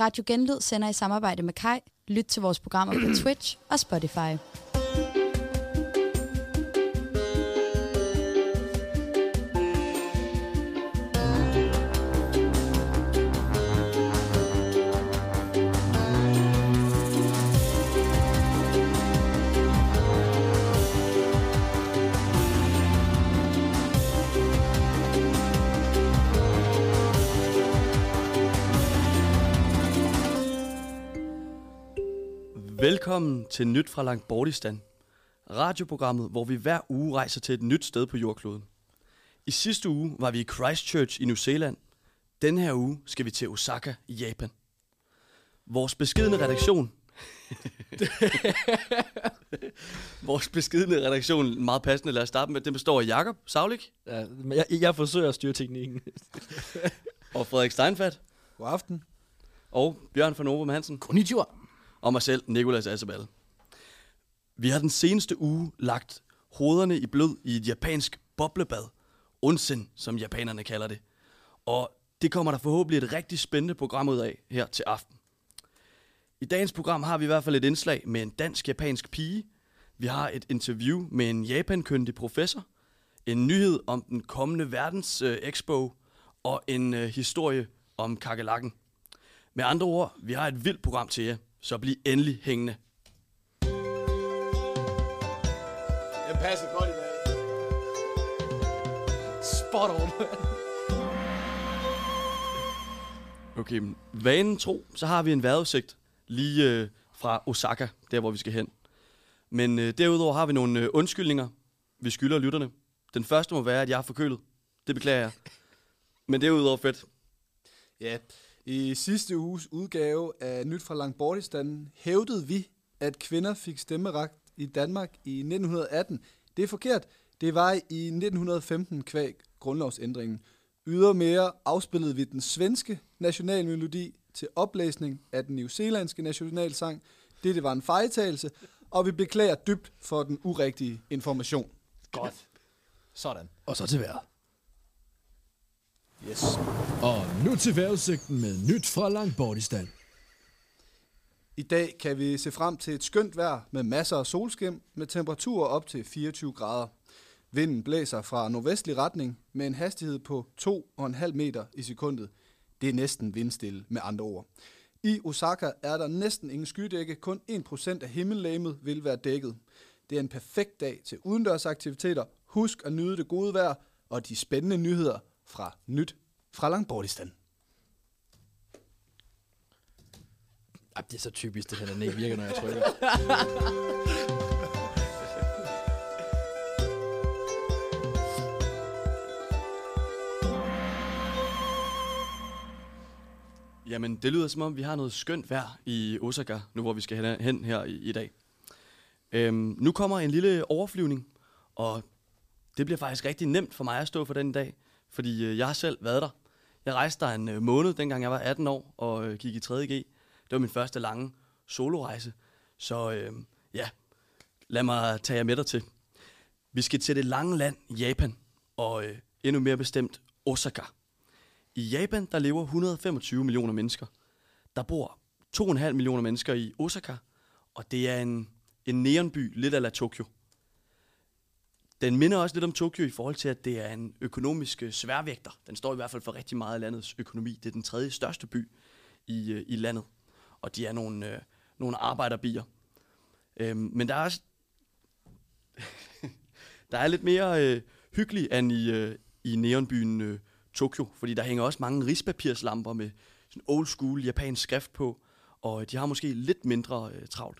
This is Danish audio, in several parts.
Radio Genlyd sender i samarbejde med Kai. Lyt til vores programmer på Twitch og Spotify. Velkommen til Nyt fra Langbordistan. Radioprogrammet, hvor vi hver uge rejser til et nyt sted på jordkloden. I sidste uge var vi i Christchurch i New Zealand. Den her uge skal vi til Osaka i Japan. Vores beskidende redaktion... Vores beskidende redaktion, meget passende, lad os starte med, den består af Jakob Savlik Ja, men jeg, jeg forsøger at styre teknikken. og Frederik Steinfeld God aften. og Bjørn von Ovum Hansen. Konnichiwa og mig selv, Nikolas Asabal. Vi har den seneste uge lagt hovederne i blød i et japansk boblebad. Onsen, som japanerne kalder det. Og det kommer der forhåbentlig et rigtig spændende program ud af her til aften. I dagens program har vi i hvert fald et indslag med en dansk-japansk pige. Vi har et interview med en japankyndig professor. En nyhed om den kommende verdens øh, expo. Og en øh, historie om kakelakken. Med andre ord, vi har et vildt program til jer, så bliv endelig hængende. Den passer godt i dag. Spot on. Okay, men vanen tro, så har vi en vejrudsigt lige øh, fra Osaka, der hvor vi skal hen. Men øh, derudover har vi nogle øh, undskyldninger, vi skylder lytterne. Den første må være, at jeg er forkølet. Det beklager jeg. Men derudover fedt. Ja, i sidste uges udgave af Nyt fra Langbordistan hævdede vi, at kvinder fik stemmeret i Danmark i 1918. Det er forkert. Det var i 1915 kvæg grundlovsændringen. Ydermere afspillede vi den svenske nationalmelodi til oplæsning af den newzealandske nationalsang. Dette var en fejltagelse, og vi beklager dybt for den urigtige information. Godt. Sådan. Og så til vejret. Yes. Og nu til vejrudsigten med nyt fra Langbordistan. I dag kan vi se frem til et skønt vejr med masser af solskin med temperaturer op til 24 grader. Vinden blæser fra nordvestlig retning med en hastighed på 2,5 meter i sekundet. Det er næsten vindstille med andre ord. I Osaka er der næsten ingen skydække, kun 1% af himmellegemet vil være dækket. Det er en perfekt dag til udendørsaktiviteter. Husk at nyde det gode vejr og de spændende nyheder fra Nyt fra Langbordistan. Ej, det er så typisk, det her, den ikke virker, når jeg trykker. Jamen, det lyder som om, vi har noget skønt vejr i Osaka, nu hvor vi skal hen- her i, i dag. Øhm, nu kommer en lille overflyvning, og det bliver faktisk rigtig nemt for mig at stå for den i dag, fordi øh, jeg har selv været der. Jeg rejste der en øh, måned, dengang jeg var 18 år og øh, gik i 3.G. Det var min første lange solorejse, så øh, ja, lad mig tage jer med dig til. Vi skal til det lange land, Japan, og øh, endnu mere bestemt Osaka. I Japan, der lever 125 millioner mennesker. Der bor 2,5 millioner mennesker i Osaka, og det er en, en neonby, lidt ala Tokyo. Den minder også lidt om Tokyo i forhold til, at det er en økonomisk øh, sværvægter. Den står i hvert fald for rigtig meget af landets økonomi. Det er den tredje største by i, øh, i landet, og de er nogle, øh, nogle arbejderbier. Øhm, men der er også der er lidt mere øh, hyggelig end i, øh, i neonbyen øh, Tokyo, fordi der hænger også mange rispapirslamper med sådan old school japansk skrift på, og de har måske lidt mindre øh, travlt.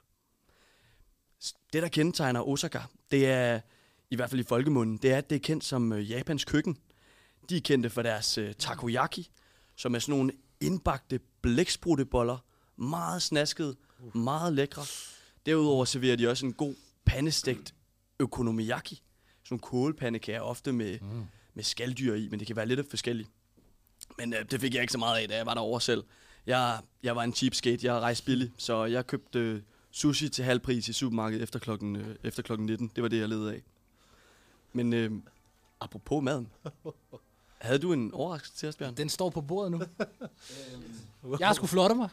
Det, der kendetegner Osaka, det er, i hvert fald i folkemunden, det er, at det er kendt som øh, Japans køkken. De er kendte for deres øh, takoyaki, som er sådan nogle indbagte blækspruteboller, meget snaskede, meget lækre. Derudover serverer de også en god pandestegt økonomiyaki, sådan kålpandekager, ofte med, mm. med skalddyr i, men det kan være lidt forskelligt. Men øh, det fik jeg ikke så meget af, da jeg var derovre selv. Jeg, jeg var en cheapskate, jeg rejste billigt, så jeg købte øh, sushi til halv pris i supermarkedet efter klokken, øh, efter klokken 19. Det var det, jeg levede af. Men øh, apropos maden. Havde du en overraskelse til os, Bjørn? Den står på bordet nu. jeg har sgu flotte mig.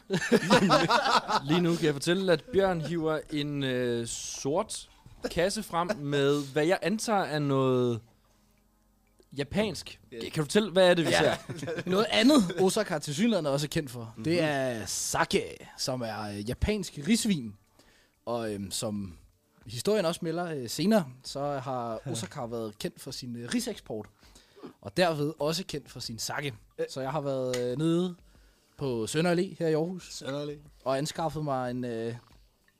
Lige nu kan jeg fortælle, at Bjørn hiver en øh, sort kasse frem med, hvad jeg antager er noget japansk. Kan du fortælle, hvad er det, vi Ja. ser? Noget andet, Osaka til synligheden er også kendt for, Mhm. det er sake, som er øh, japansk risvin. Og øhm, som historien også melder øh, senere, så har Osaka været kendt for sin øh, riseksport. Og derved også kendt for sin sake. Så jeg har været øh, nede på Sønder Allé her i Aarhus, Sønderlig. og anskaffet mig en, øh,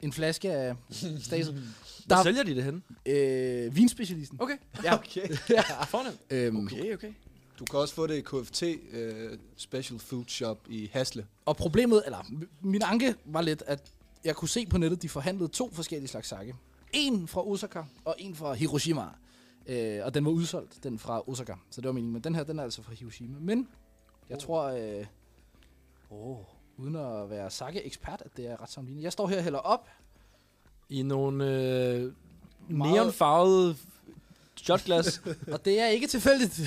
en flaske af Staset. Hvor Der- sælger de det hen? Øh, vinspecialisten. Okay. Ja. Okay. ja. Fornemt. Øhm, Okay, okay. Du kan også få det i KFT uh, Special Food Shop i Hasle. Og problemet, eller min anke var lidt, at jeg kunne se på nettet, de forhandlede to forskellige slags sake. En fra Osaka, og en fra Hiroshima. Øh, og den var udsolgt, den fra Osaka. Så det var meningen. Men den her, den er altså fra Hiroshima. Men jeg tror, øh, oh, uden at være sake-ekspert, at det er ret sammenlignet. Jeg står her og hælder op. I nogle øh, neonfarvede shotglas. Og det er ikke tilfældigt.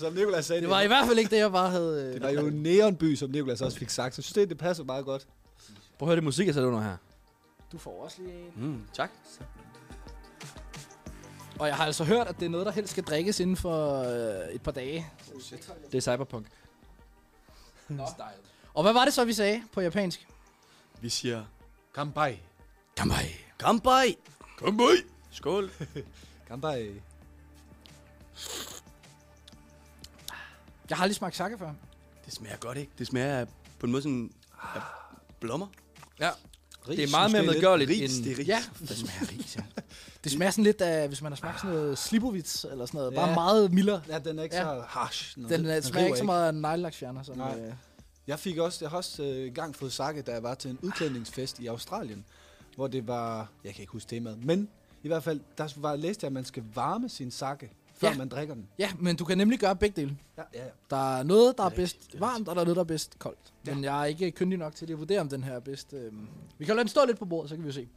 Som Nicolas sagde, Det var i hvert fald ikke det, jeg bare havde... det Øh, var jo en neonby, som Nicolas også fik sagt. Så jeg synes, det, det passer meget godt. Prøv at høre det musik, jeg sætter under her. Du får også lige en. Mm, tak. Og jeg har altså hørt, at det er noget, der helst skal drikkes inden for øh, et par dage. Det er cyberpunk. Og hvad var det så, vi sagde på japansk? Vi siger, Kampai. Kampai. kampai! Kampai! Skål! Kampai. Jeg har aldrig smagt sake før. Det smager godt, ikke? Det smager på en måde sådan af blommer. Ja. Ris, Det er meget mere medgørligt Ris, end... det er ris. Ja, det smager ris, ja. Det smager sådan lidt af, hvis man har smagt sådan noget slibovits eller sådan noget. Bare Ja. meget mildere. Ja, den er ikke Ja. så harsh. Nå, Den, den smager river ikke så meget af neglelaksfjerner. Som, Nej. øh, Jeg fik også, jeg har også øh, engang fået sake, da jeg var til en udklædningsfest i Australien, hvor det var, jeg kan ikke huske temaet, men i hvert fald, der var læste jeg, at man skal varme sin sake, før Ja. man drikker den. ja, men du kan nemlig gøre begge dele. Ja, ja, ja. Der er noget, der er er bedst er varmt, og der er noget, der er bedst koldt. Men jeg er ikke kyndig nok til at vurdere, om den her er bedst. Øh. Vi kan lade den stå lidt på bordet, så kan vi jo se.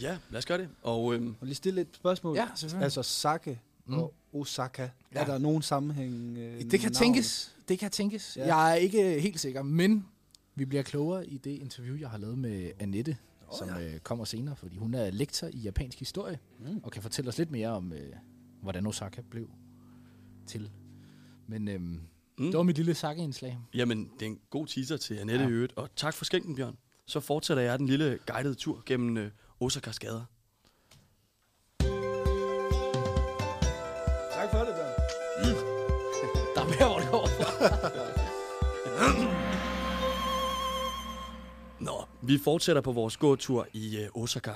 Ja, lad os gøre det. Og øhm, Og lige stille et spørgsmål. Ja, selvfølgelig. Altså sake Mm. og Osaka. Ja. Er der nogen sammenhæng? Øh, Det kan navn? tænkes. Det kan tænkes. Ja. Ja. Jeg er ikke helt sikker, men vi bliver klogere i det interview, jeg har lavet med Annette, oh, som ja. øh, kommer senere, fordi hun er lektor i japansk historie, Mm. og kan fortælle os lidt mere om, øh, hvordan Osaka blev til. Men øhm, mm. det var mit lille sake-indslag. jamen, det er en god teaser til Annette Ja. Øvrigt. Og tak for skænken, Bjørn. Så fortsætter jeg den lille guidede tur gennem øh, Osakas gader. Tak for det, Bjørn. Der er mere, hvor det går. Nå, vi fortsætter på vores gåtur i øh, Osaka.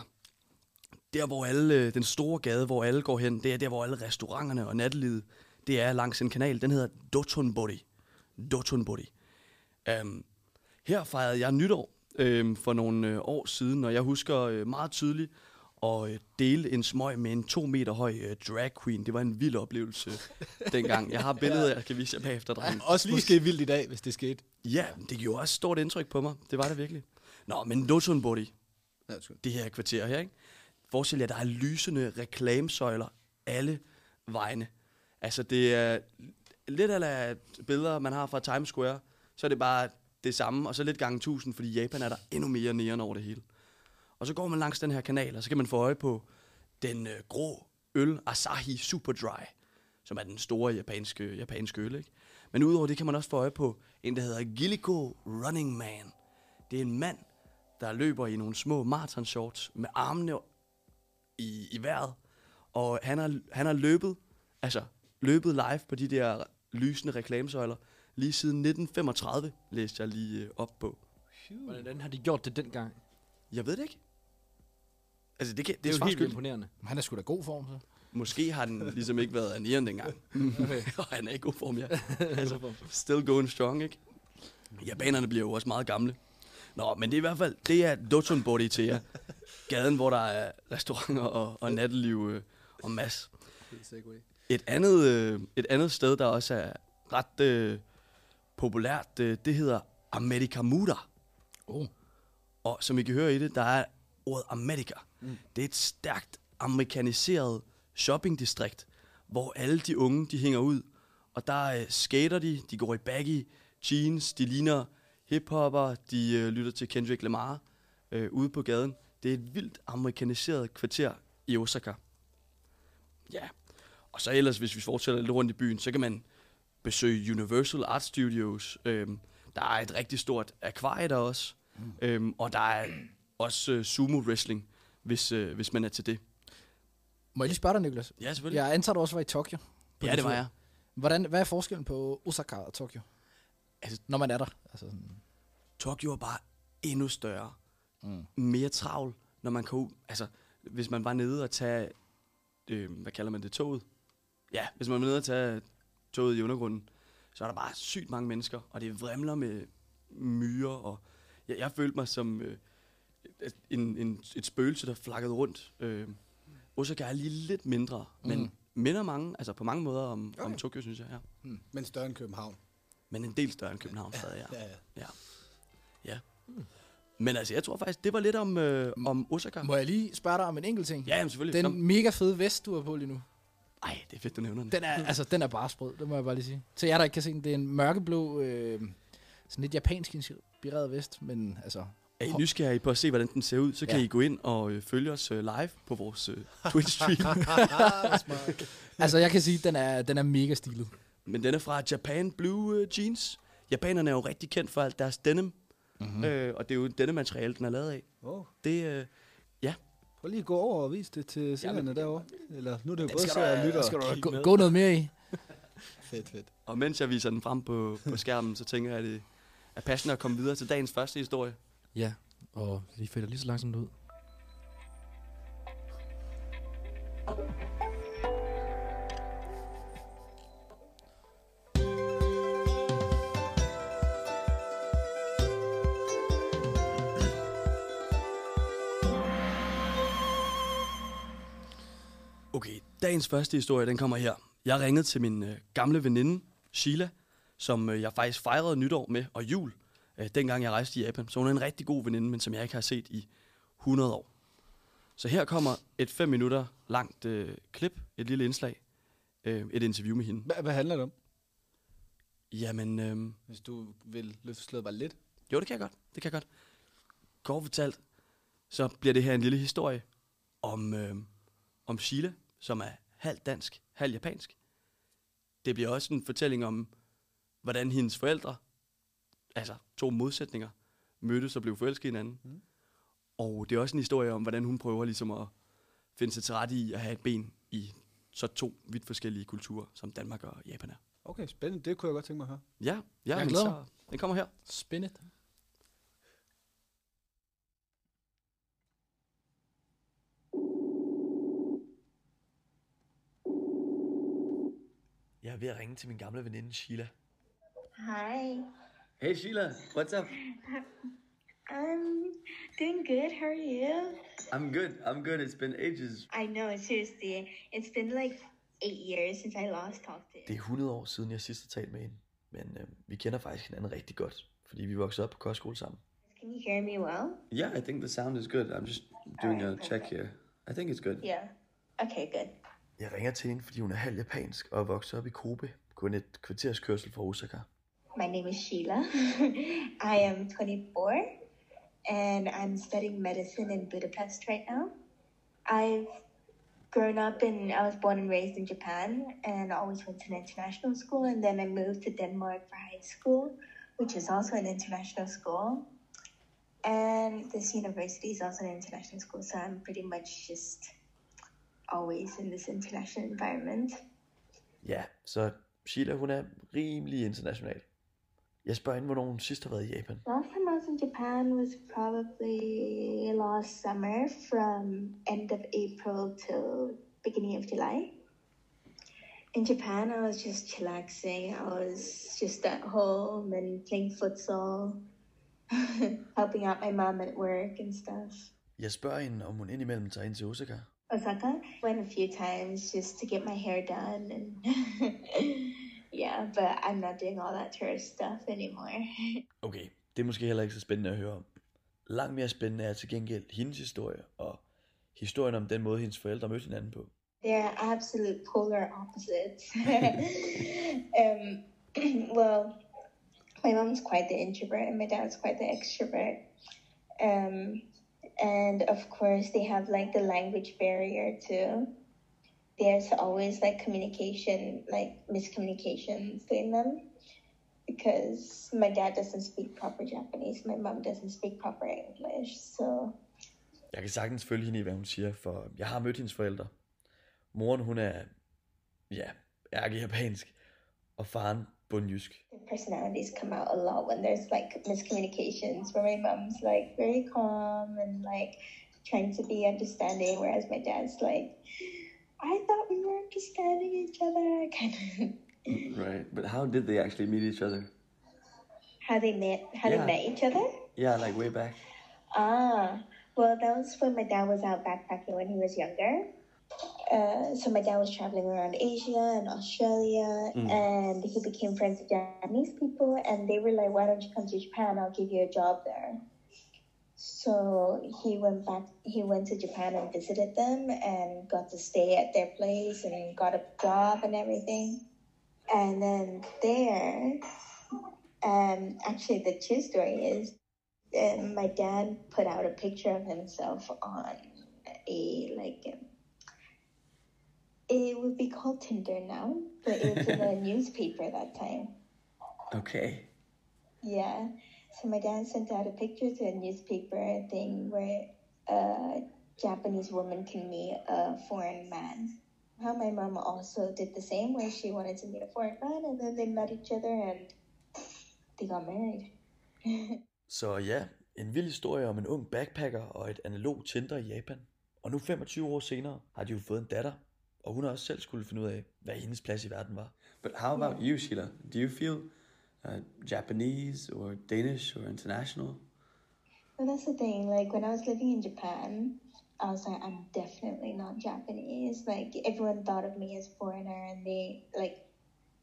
Der, hvor alle, øh, den store gade, hvor alle går hen, det er der, hvor alle restauranterne og nattelivet, det er langs en kanal. Den hedder Dotonbori. Dotonbori. Um, her fejrede jeg nytår um, for nogle øh, år siden, og jeg husker øh, meget tydeligt at dele en smøg med en to meter høj drag queen. Det var en vild oplevelse dengang. Jeg har billeder, jeg kan vise jer bagefter, drenge. Også måske vildt i dag, hvis det skete. Ja, det gjorde også stort indtryk på mig. Det var det virkelig. Nå, men Dotonbori, det her kvarter her, ikke? Forestil jer, der er lysende reklamesøjler alle vegne. Altså, det er lidt af billeder, man har fra Times Square, så er det bare det samme, og så lidt gange tusind, fordi i Japan er der endnu mere neon over det hele. Og så går man langs den her kanal, og så kan man få øje på den øh, grå øl Asahi Super Dry, som er den store japanske, japanske øl, ikke? Men udover det kan man også få øje på en, der hedder Gillico Running Man. Det er en mand, der løber i nogle små marathon-shorts med armene i, i vejret. Og han har, han har løbet, altså løbet live på de der lysende reklamesøjler, lige siden 1935, læste jeg lige øh, op på. Hvordan har de gjort det dengang? Jeg ved det ikke. Altså, det, kan, det, Det er jo helt skyld. imponerende. Han er sgu da god form, så. Måske har den ligesom ikke været Anieren dengang. Okay. og han er i god form, ja. altså, still going strong, ikke? Japanerne bliver jo også meget gamle. Nå, men det er i hvert fald, det er Dotonbori til jer. Gaden, hvor der er restauranter og, og natteliv øh, og mass. Et andet, øh, et andet sted, der også er ret øh, populært, øh, det hedder Amerikamuda. Oh. Og som I kan høre i det, der er ordet Amerika. Mm. Det er et stærkt amerikaniseret shoppingdistrikt, hvor alle de unge, de hænger ud Og der øh, skater de, de går i baggy jeans, de ligner hiphopper, de øh, lytter til Kendrick Lamar øh, ude på gaden. Det er et vildt amerikaniseret kvarter i Osaka. Ja, og så ellers, hvis vi fortsætter lidt rundt i byen, så kan man besøge Universal Art Studios. Øhm, der er et rigtig stort akvarie der også. Mm. Øhm, og der er også øh, sumo wrestling, hvis, øh, hvis man er til det. Må jeg lige spørge dig, Niklas? Ja, selvfølgelig. Jeg antager, du også var i Tokyo. Ja, det var jeg. Hvordan, hvad er forskellen på Osaka og Tokyo? Altså- når man er der. Altså, sådan, Tokyo er bare endnu større. Mm. Mere travl, når man kan ud. Altså, hvis man var nede og tage, øh, hvad kalder man det, toget? Ja, hvis man var nede og tage toget i undergrunden, så er der bare sygt mange mennesker, og det vrimler med myrer, og jeg, jeg følte mig som øh, en, en, et spøgelse, der flakkede rundt. Øh, Osaka er lige lidt mindre, men Mhm. minder mange, altså på mange måder om, okay. om. Tokyo, synes jeg, ja. Hmm. Men større end København. Men en del større end København stadig, ja. Ja, ja. Ja. Men altså, jeg tror faktisk, det var lidt om, øh, om Osaka. Må jeg lige spørge dig om en enkelt ting? Ja, jamen, selvfølgelig. Kom. Den mega fede vest, du har på lige nu. Ej, det er fedt, du nævner den. Den er, altså, den er bare sprød, det må jeg bare lige sige. Til jer, der ikke kan se den, det er en mørkeblå, øh, sådan lidt japansk inspireret vest, men altså... Er I nysgerrige på at se, hvordan den ser ud, så kan Ja. I gå ind og øh, følge os øh, live på vores øh, Twitch-stream. Altså, jeg kan sige, at den er, den er mega stilet. Men den er fra Japan Blue øh, Jeans. Japanerne er jo rigtig kendt for alt deres denim. Mm-hmm. øh, og det er jo denne materiale, den er lavet af. Oh. Det, øh, Prøv lige at gå over og vise det til seerne derovre. Eller nu er det jo både skal seere og lyttere. skal du gå, gå noget mere i. Fedt, fedt. og mens jeg viser den frem på, på skærmen, så tænker jeg, at det er passende at komme videre til dagens første historie. Ja, og de fælder lige så langsomt ud. Okay, dagens første historie, den kommer her. Jeg ringede til min øh, gamle veninde, Sheila, som øh, jeg faktisk fejrede nytår med og jul, øh, dengang jeg rejste i Japan. Så hun er en rigtig god veninde, men som jeg ikke har set i 100 år. Så her kommer et 5 minutter langt øh, klip, et lille indslag, øh, et interview med hende. Hvad, hvad handler det om? Jamen, øh, Hvis du vil løfte slået bare lidt. jo, det kan jeg godt. Det kan jeg godt. Kort fortalt, så bliver det her en lille historie om, øh, om Sheila, som er halvt dansk, halvt japansk. Det bliver også en fortælling om, hvordan hendes forældre, altså to modsætninger, mødtes og blev forelsket i hinanden. Mm. Og det er også en historie om, hvordan hun prøver ligesom at finde sig til rette i at have et ben i så to vidt forskellige kulturer, som Danmark og Japan er. Okay, spændende. Det kunne jeg godt tænke mig at høre. Ja, ja Jeg men så, den kommer her. Spin ved at ringe til min gamle veninde Sheila. Hi. Hey Sheila, what's up? I'm doing good. How are you? I'm good, I'm good. It's been ages. I know, seriously. It's been like eight years since I last talked to Det er you. 100 år siden, jeg sidst har talt med hende. Men øh, vi kender faktisk hinanden rigtig godt, fordi vi voksede op på kostskole sammen. Can you hear me well? Yeah, I think the sound is good. I'm just doing a Alright, check here. I think it's good. Yeah. Okay, good. Jeg ringer til hende, fordi hun er halv japansk og er vokset op i Kobe, kun et kvarterskørsel fra Osaka. My name is Sheila. I am 24 and I'm studying medicine in Budapest right now. I've grown up and I was born and raised in Japan and always went to an international school. And then I moved to Denmark for high school, which is also an international school. And this university is also an international school. So I'm pretty much just always in this international environment. Ja, så Sheila, hun er rimelig international. Jeg spørger hende, hvornår hun sidst har været i Japan. Last time I was in Japan was probably last summer from end of April till beginning of July. In Japan, I was just chillaxing. I was just at home and playing futsal, helping out my mom at work and stuff. Jeg spørger hende, om hun indimellem tager ind til Osaka. Osaka went a few times just to get my hair done and yeah, but I'm not doing all that tourist stuff anymore. Okay, det er måske heller ikke så spændende at høre om. Langt mere spændende er til gengæld hendes historie, og historien om den måde, hendes forældre mødte hinanden på. They're absolute polar opposites. um, well, my mom's quite the introvert and my dad's quite the extrovert. Um, and of course, they have like the language barrier too. There's always like communication, like miscommunications between them because my dad doesn't speak proper Japanese, my mom doesn't speak proper English. So Jeg kan sagtens følge hende i, hvad hun siger, for jeg har mødt hendes forældre. Moren, hun er, ja, ærke japansk, og faren bundjysk. personalities come out a lot when there's like miscommunications where my mom's like very calm and like trying to be understanding whereas my dad's like i thought we were understanding each other kind of Right. But how did they actually meet each other? how they met how Yeah. they met each other Yeah, like way back. ah well that was when my dad was out backpacking when he was younger uh, so my dad was traveling around Asia and Australia, and he became friends with Japanese people, and they were like, "Why don't you come to Japan? I'll give you a job there." So he went back. He went to Japan and visited them, and got to stay at their place and got a job and everything. And then there, um, actually, the true story is, uh, my dad put out a picture of himself on a like. It would be called Tinder now, but it was in a newspaper that time. Okay. Yeah. So my dad sent out a picture to a newspaper thing where a Japanese woman can meet a foreign man. How my mom also did the same, where she wanted to meet a foreign man, and then they met each other and they got married. Så ja, en vild historie om en ung backpacker og et analog Tinder i Japan. Og nu 25 år senere har de jo fået en datter, og hun har også selv skulle finde ud af, hvad hendes plads i verden var. But how about you, Sheila? Do you feel uh, Japanese or Danish or international? Well, that's the thing. Like when I was living in Japan, I was like, I'm definitely not Japanese. Like everyone thought of me as foreigner, and they like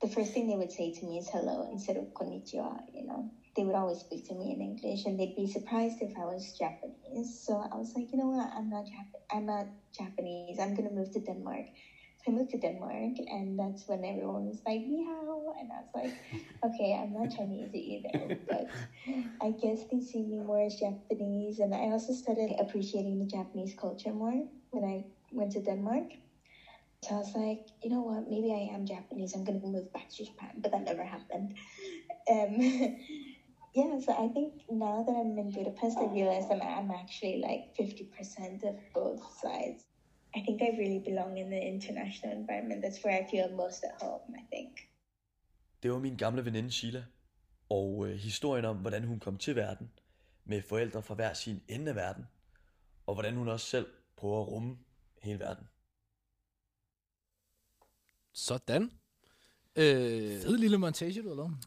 the first thing they would say to me is hello instead of konnichiwa. You know, they would always speak to me in English, and they'd be surprised if I was Japanese. So I was like, you know what? I'm not Jap- I'm not Japanese. I'm gonna move to Denmark. I moved to Denmark, and that's when everyone was like, meow. And I was like, okay, I'm not Chinese either, but I guess they see me more as Japanese. And I also started appreciating the Japanese culture more when I went to Denmark. So I was like, you know what, maybe I am Japanese. I'm going to move back to Japan. But that never happened. Um, yeah, so I think now that I'm in Budapest, I realize I'm, I'm actually like 50% of both sides. I think I really belong in the international environment. That's where I feel most at home, I think. Det var min gamle veninde Sheila, og øh, historien om, hvordan hun kom til verden, med forældre fra hver sin ende af verden, og hvordan hun også selv prøver at rumme hele verden. Sådan. Øh, Fed lille montage, du har lavet.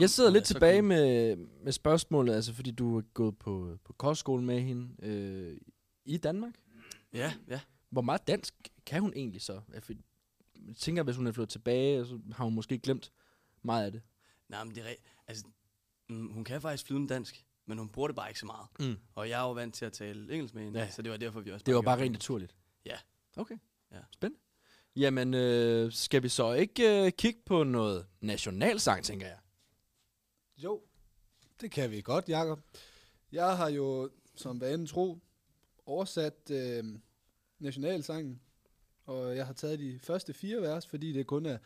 jeg sidder lidt tilbage cool. med, med spørgsmålet, altså fordi du er gået på, på kostskole med hende øh, i Danmark. Ja, ja. Hvor meget dansk kan hun egentlig så? Jeg tænker, hvis hun er flyttet tilbage, så har hun måske glemt meget af det. Nej, men det er altså, mm, hun kan faktisk flydende dansk, men hun bruger det bare ikke så meget. Mm. Og jeg er jo vant til at tale engelsk med hende, Ja. så det var derfor, vi også Det var bare rent naturligt. Ja. Okay. Ja. Spændende. Jamen, øh, skal vi så ikke øh, kigge på noget nationalsang, tænker jeg? Jo, det kan vi godt, Jakob. Jeg har jo, som vanen tro, oversat øh, nationalsangen, og jeg har taget de første fire vers, fordi det kun er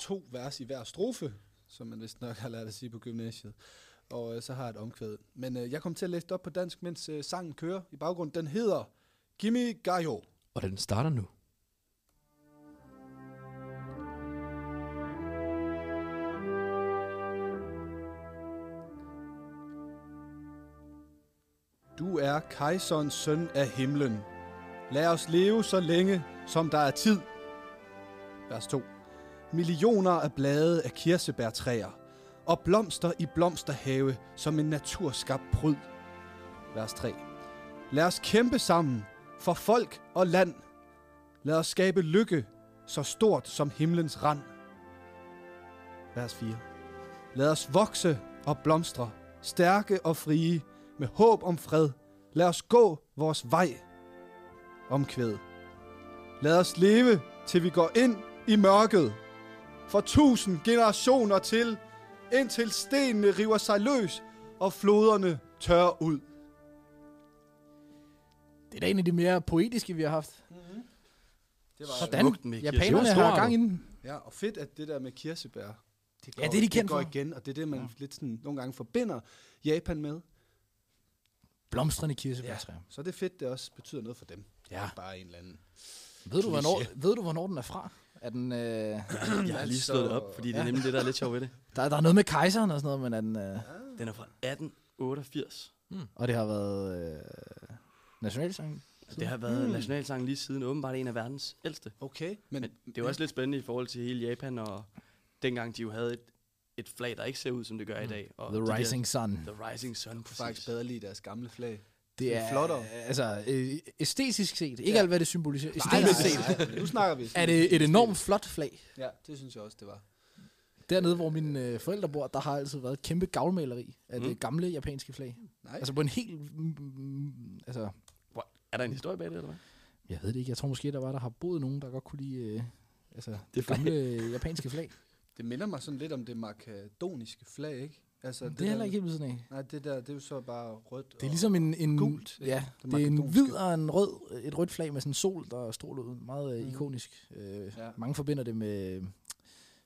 to vers i hver strofe, som man vist nok har lært at sige på gymnasiet. Og øh, så har jeg et omkvæd. Men øh, jeg kom til at læse det op på dansk, mens øh, sangen kører i baggrunden. Den hedder Gimme Gajo. Og den starter nu. Du er kejserens søn af himlen. Lad os leve så længe, som der er tid. Vers 2. Millioner af blade af kirsebærtræer, og blomster i blomsterhave som en naturskabt pryd. Vers 3. Lad os kæmpe sammen for folk og land. Lad os skabe lykke så stort som himlens rand. Vers 4. Lad os vokse og blomstre, stærke og frie, med håb om fred. Lad os gå vores vej. Omkvæd. Lad os leve, til vi går ind i mørket. For tusind generationer til, indtil stenene river sig løs, og floderne tørrer ud. Det er da en af de mere poetiske, vi har haft. Det var Sådan. Smukt med Japanerne har gang i den. Ja, og fedt, at det der med kirsebær, det går, Ja, det er de kendt det går for. igen, og det er det, man lidt sådan, nogle gange forbinder Japan med. Blomstrende kirsebærtræer. Så det er fedt, det også betyder noget for dem. Ja. Bare en eller anden. Ved du, hvornår, ved du, hvornår den er fra? Er den, øh, Jeg har lige slået det op, fordi det er nemlig det, der er lidt sjovt ved det. der, der er noget med kejseren og sådan noget, men er den, øh, Den er fra 1888. og det har været øh, nationalsangen. Det har været nationalsang lige siden, åbenbart en af verdens ældste. Okay, men, Men det er jo også lidt spændende i forhold til hele Japan, og dengang de jo havde et, et flag, der ikke ser ud, som det gør i dag. Og The Rising Sun. Der, The Rising Sun, faktisk præcis. bedre lide deres gamle flag. Det er flottere. Altså, øh, æstetisk set. Ikke Ja. alt, hvad det symboliserer. Æstetisk set. nej, nej, nu snakker vi. Er det et enormt flot flag. Ja, det synes jeg også, det var. Dernede, hvor mine øh, forældre bor, der har altid været et kæmpe gavlmaleri af det gamle japanske flag. Nej. Altså på en helt... Mm, mm, altså, Hvor- Er der en historie bag det, eller hvad? jeg ved det ikke. Jeg tror måske, der var, der har boet nogen, der godt kunne lide øh, altså, det, Det gamle japanske flag. Det minder mig sådan lidt om det makedoniske flag, ikke? Altså, Det, det er heller ikke helt ved siden af. Nej, det der, det er jo så bare rødt. Det er ligesom en, en gult, ikke? Ja, Det det, er en hvid og en rød, et rødt flag med sådan en sol, der stråler ud. Meget øh, ikonisk. Øh, Ja. Mange forbinder det med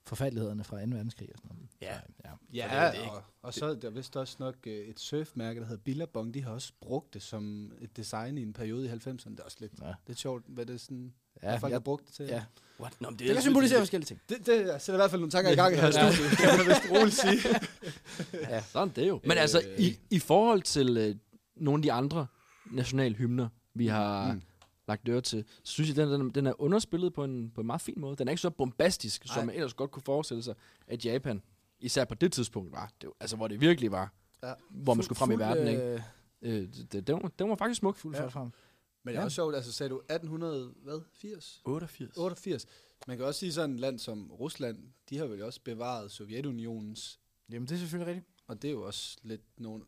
forfærdelighederne fra 2. verdenskrig og sådan noget. Ja. ja. Ja, det er ikke- og, og så er der vist også nok øh, et surfmærke, der hedder Billabong. De har også brugt det som et design i en periode i 90'erne. Det er også lidt, Ja. lidt sjovt, hvad det er sådan, Ja, folk jeg- har brugt det til. ja. What? Nå, men Det kan symbolisere forskellige ting. Det, det sætter i hvert fald nogle tanker i gang her i studiet, kan man vist roligt sige. Ja, sådan det er jo. Men altså, i, i forhold til øh, nogle af de andre nationalhymner, vi har Mm. mm. lagt øre til, så synes jeg, den, den, den er underspillet på en, på en meget fin måde. Den er ikke så bombastisk, Nej. som man ellers godt kunne forestille sig, at Japan, især på det tidspunkt, var. Det, altså, hvor det virkelig var. Ja. Hvor man skulle frem i verden, ikke? Øh, Øh, det, det, den, var, den var faktisk smuk. fuld Ja. ja. frem. Men det er Ja. også sjovt, altså sagde du 1800, hvad? 80? 88. 88. Man kan også sige sådan et land som Rusland, de har vel også bevaret Sovjetunionens, Jamen, det er selvfølgelig rigtigt. og det er jo også lidt nogle,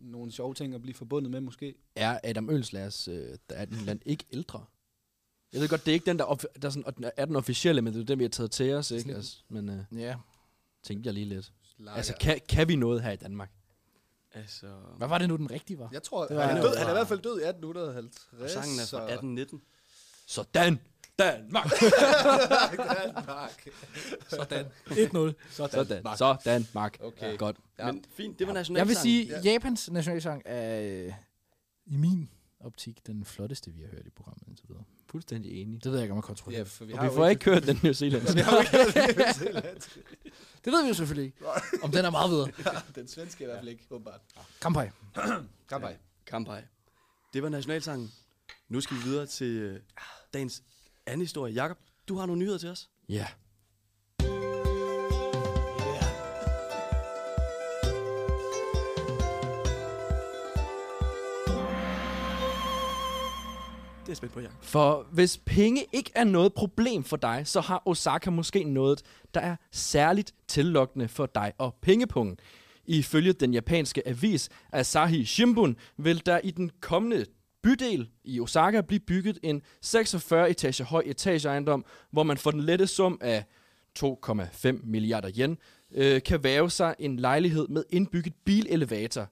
nogle sjove ting at blive forbundet med måske. Er Adam Ølslagers, øh, der er den land ikke ældre? Jeg ved godt, det er ikke den, der, offi- der sådan, er den officielle, men det er den, vi har taget til os, ikke? Altså, men øh, Ja. tænkte jeg lige lidt. Lager. Altså, kan, kan vi noget her i Danmark? Altså, Hvad var det nu, den rigtige var? Jeg tror, Det han, var- er død, han er i hvert fald død i 1850. og sangen er så- fra 1819. Sådan! Danmark! Danmark. Sådan. 1-0. Sådan. Sådan, Mark. Okay. Godt. Ja. Men fint, det var Jeg nationalsang. vil sige, at Japans nationalsang er øh, i min optik den flotteste, vi har hørt i programmet indtil videre. Fuldstændig enig. Det ved jeg ikke, om jeg kontrollerer. Ja, for vi Og har vi får ikke hørt den New Zealand. vi har jo ikke hørt det i New Zealand. Det ved vi jo selvfølgelig ikke. Om den er meget videre. Den svenske er i hvert fald ikke, åbenbart. Kampai. Kampai. Kampai. Det var nationalsangen. Nu skal vi videre til øh, dagens anden historie. Jakob, du har nogle nyheder til os. Ja. Det er spændt på, ja. For hvis penge ikke er noget problem for dig, så har Osaka måske noget, der er særligt tillokkende for dig og pengepungen. Ifølge den japanske avis Asahi Shimbun vil der i den kommende bydel i Osaka blive bygget en 46 etage høj etageejendom, hvor man for den lette sum af 2,5 milliarder yen øh, kan væve sig en lejlighed med indbygget bilelevator.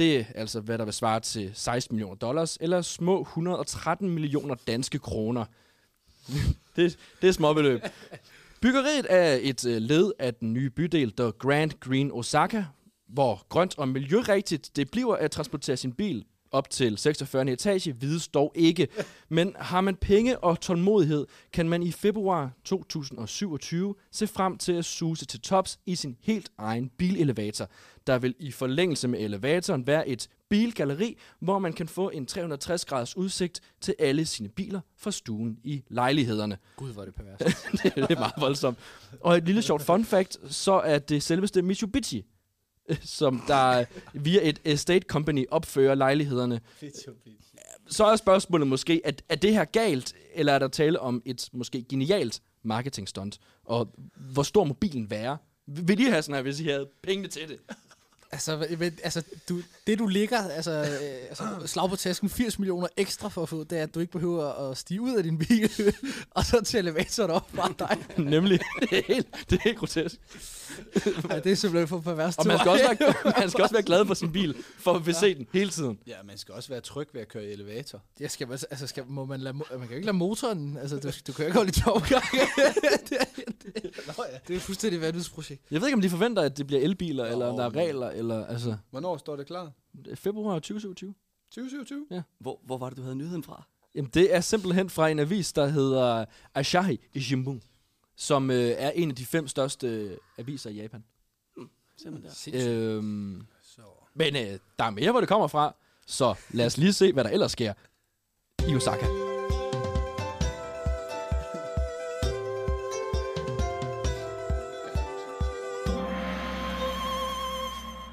Det er altså, hvad der vil svare til 16 millioner dollars, eller små 113 millioner danske kroner. det, det er småbeløb. Byggeriet er et øh, led af den nye bydel, The Grand Green Osaka, hvor grønt og miljørigtigt det bliver at transportere sin bil op til 46. etage, vides dog ikke. Men har man penge og tålmodighed, kan man i februar 2027 se frem til at suse til tops i sin helt egen bilelevator. Der vil i forlængelse med elevatoren være et bilgalleri, hvor man kan få en 360 graders udsigt til alle sine biler fra stuen i lejlighederne. Gud, hvor er det pervers. det, det er meget voldsomt. Og et lille sjovt fun fact, så er det selveste Mitsubishi, som der via et estate company opfører lejlighederne. Så er spørgsmålet måske, at er det her galt, eller er der tale om et måske genialt marketingstunt? Og hvor stor må bilen være? Vil I have sådan her, hvis I havde pengene til det? Altså, men, altså du, det du ligger, altså, øh, altså slag på tasken, 80 millioner ekstra for at få, det er, at du ikke behøver at stige ud af din bil, og så til elevatoren op fra dig. Nemlig. Det er helt, det er helt grotesk. Ja, det er simpelthen for pervers Og man skal, også være, man skal også være glad for sin bil, for at se den hele tiden. Ja, man skal også være tryg ved at køre i elevator. Jeg skal, altså, skal, må man, lade, man kan jo ikke lade motoren, altså du, du kan jo ikke holde i tomgang. det, er, det, det er et fuldstændig vanvidsprojekt. Jeg ved ikke, om de forventer, at det bliver elbiler, eller om der er regler, eller altså... Hvornår står det klar? Februar 2027. 2027? Hvor, hvor var det, du havde nyheden fra? Jamen, det er simpelthen fra en avis, der hedder Asahi Shimbun, som øh, er en af de fem største øh, aviser i Japan. Simpelthen der. Øhm, men øh, der er mere, hvor det kommer fra, så lad os lige se, hvad der ellers sker i Osaka.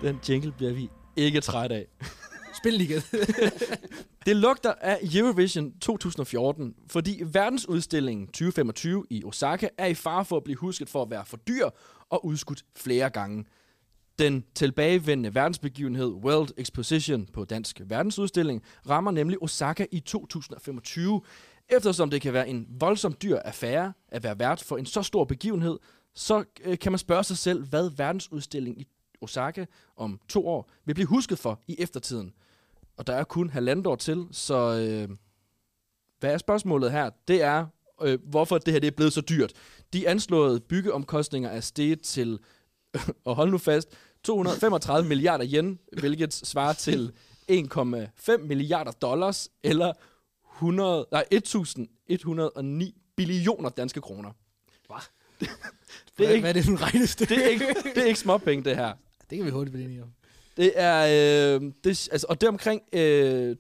Den jingle bliver vi ikke træt af. Spil igen. Det lugter af Eurovision 2014, fordi verdensudstillingen 2025 i Osaka er i fare for at blive husket for at være for dyr og udskudt flere gange. Den tilbagevendende verdensbegivenhed World Exposition på Dansk Verdensudstilling rammer nemlig Osaka i 2025. Eftersom det kan være en voldsomt dyr affære at være vært for en så stor begivenhed, så øh, kan man spørge sig selv, hvad verdensudstillingen i Osaka om to år vil blive husket for i eftertiden. Og der er kun halvandet år til, så øh, hvad er spørgsmålet her? Det er, øh, hvorfor det her det er blevet så dyrt. De anslåede byggeomkostninger er steget til, og hold nu fast, 235 milliarder yen, hvilket svarer til 1,5 milliarder dollars, eller 100, nej, 1109 billioner danske kroner. Hvad? det, er Hvad ikke, er det for en regnestykke? det, er ikke, det er ikke småpenge, det her. Det kan vi hurtigt blive enige om. Det er, øh, det, altså, og det er omkring øh,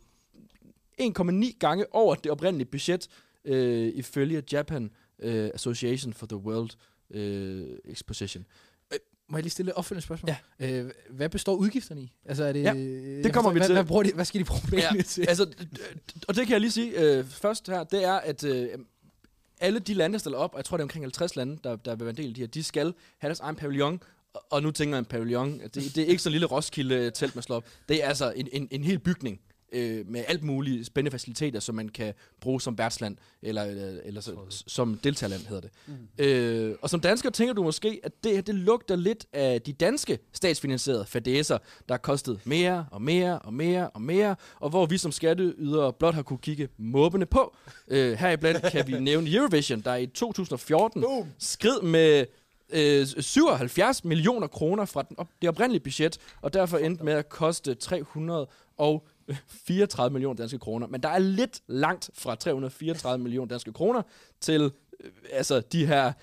1,9 gange over det oprindelige budget, øh, ifølge Japan øh, Association for the World øh, Exposition. Må jeg lige stille et opfølgende spørgsmål? Ja. Øh, hvad består udgifterne i? Altså, er det, Ja, det kommer forstår- vi hvad, til. Hvad, bruger de, hvad skal de bruge pengene Ja, til? altså, og det kan jeg lige sige øh, først her, det er, at øh, alle de lande, der stiller op, og jeg tror, det er omkring 50 lande, der, der vil være en del af de her, de skal have deres egen pavillon, og, nu tænker man en pavillon, det, det er ikke så en lille Roskilde-telt, man slår op. Det er altså en, en, en hel bygning øh, med alt mulige spændende faciliteter, som man kan bruge som værtsland, eller, eller, eller så, som deltagerland hedder det. Mm. Øh, og som dansker tænker du måske, at det her, det lugter lidt af de danske statsfinansierede fadæser, der har kostet mere og mere og mere og mere, og hvor vi som skatteydere blot har kunne kigge måbende på. Øh, heriblandt kan vi nævne Eurovision, der i 2014 Boom. skrid med øh, 77 millioner kroner fra den op, det oprindelige budget, og derfor endte med at koste 334 millioner danske kroner. Men der er lidt langt fra 334 millioner danske kroner til øh, altså de her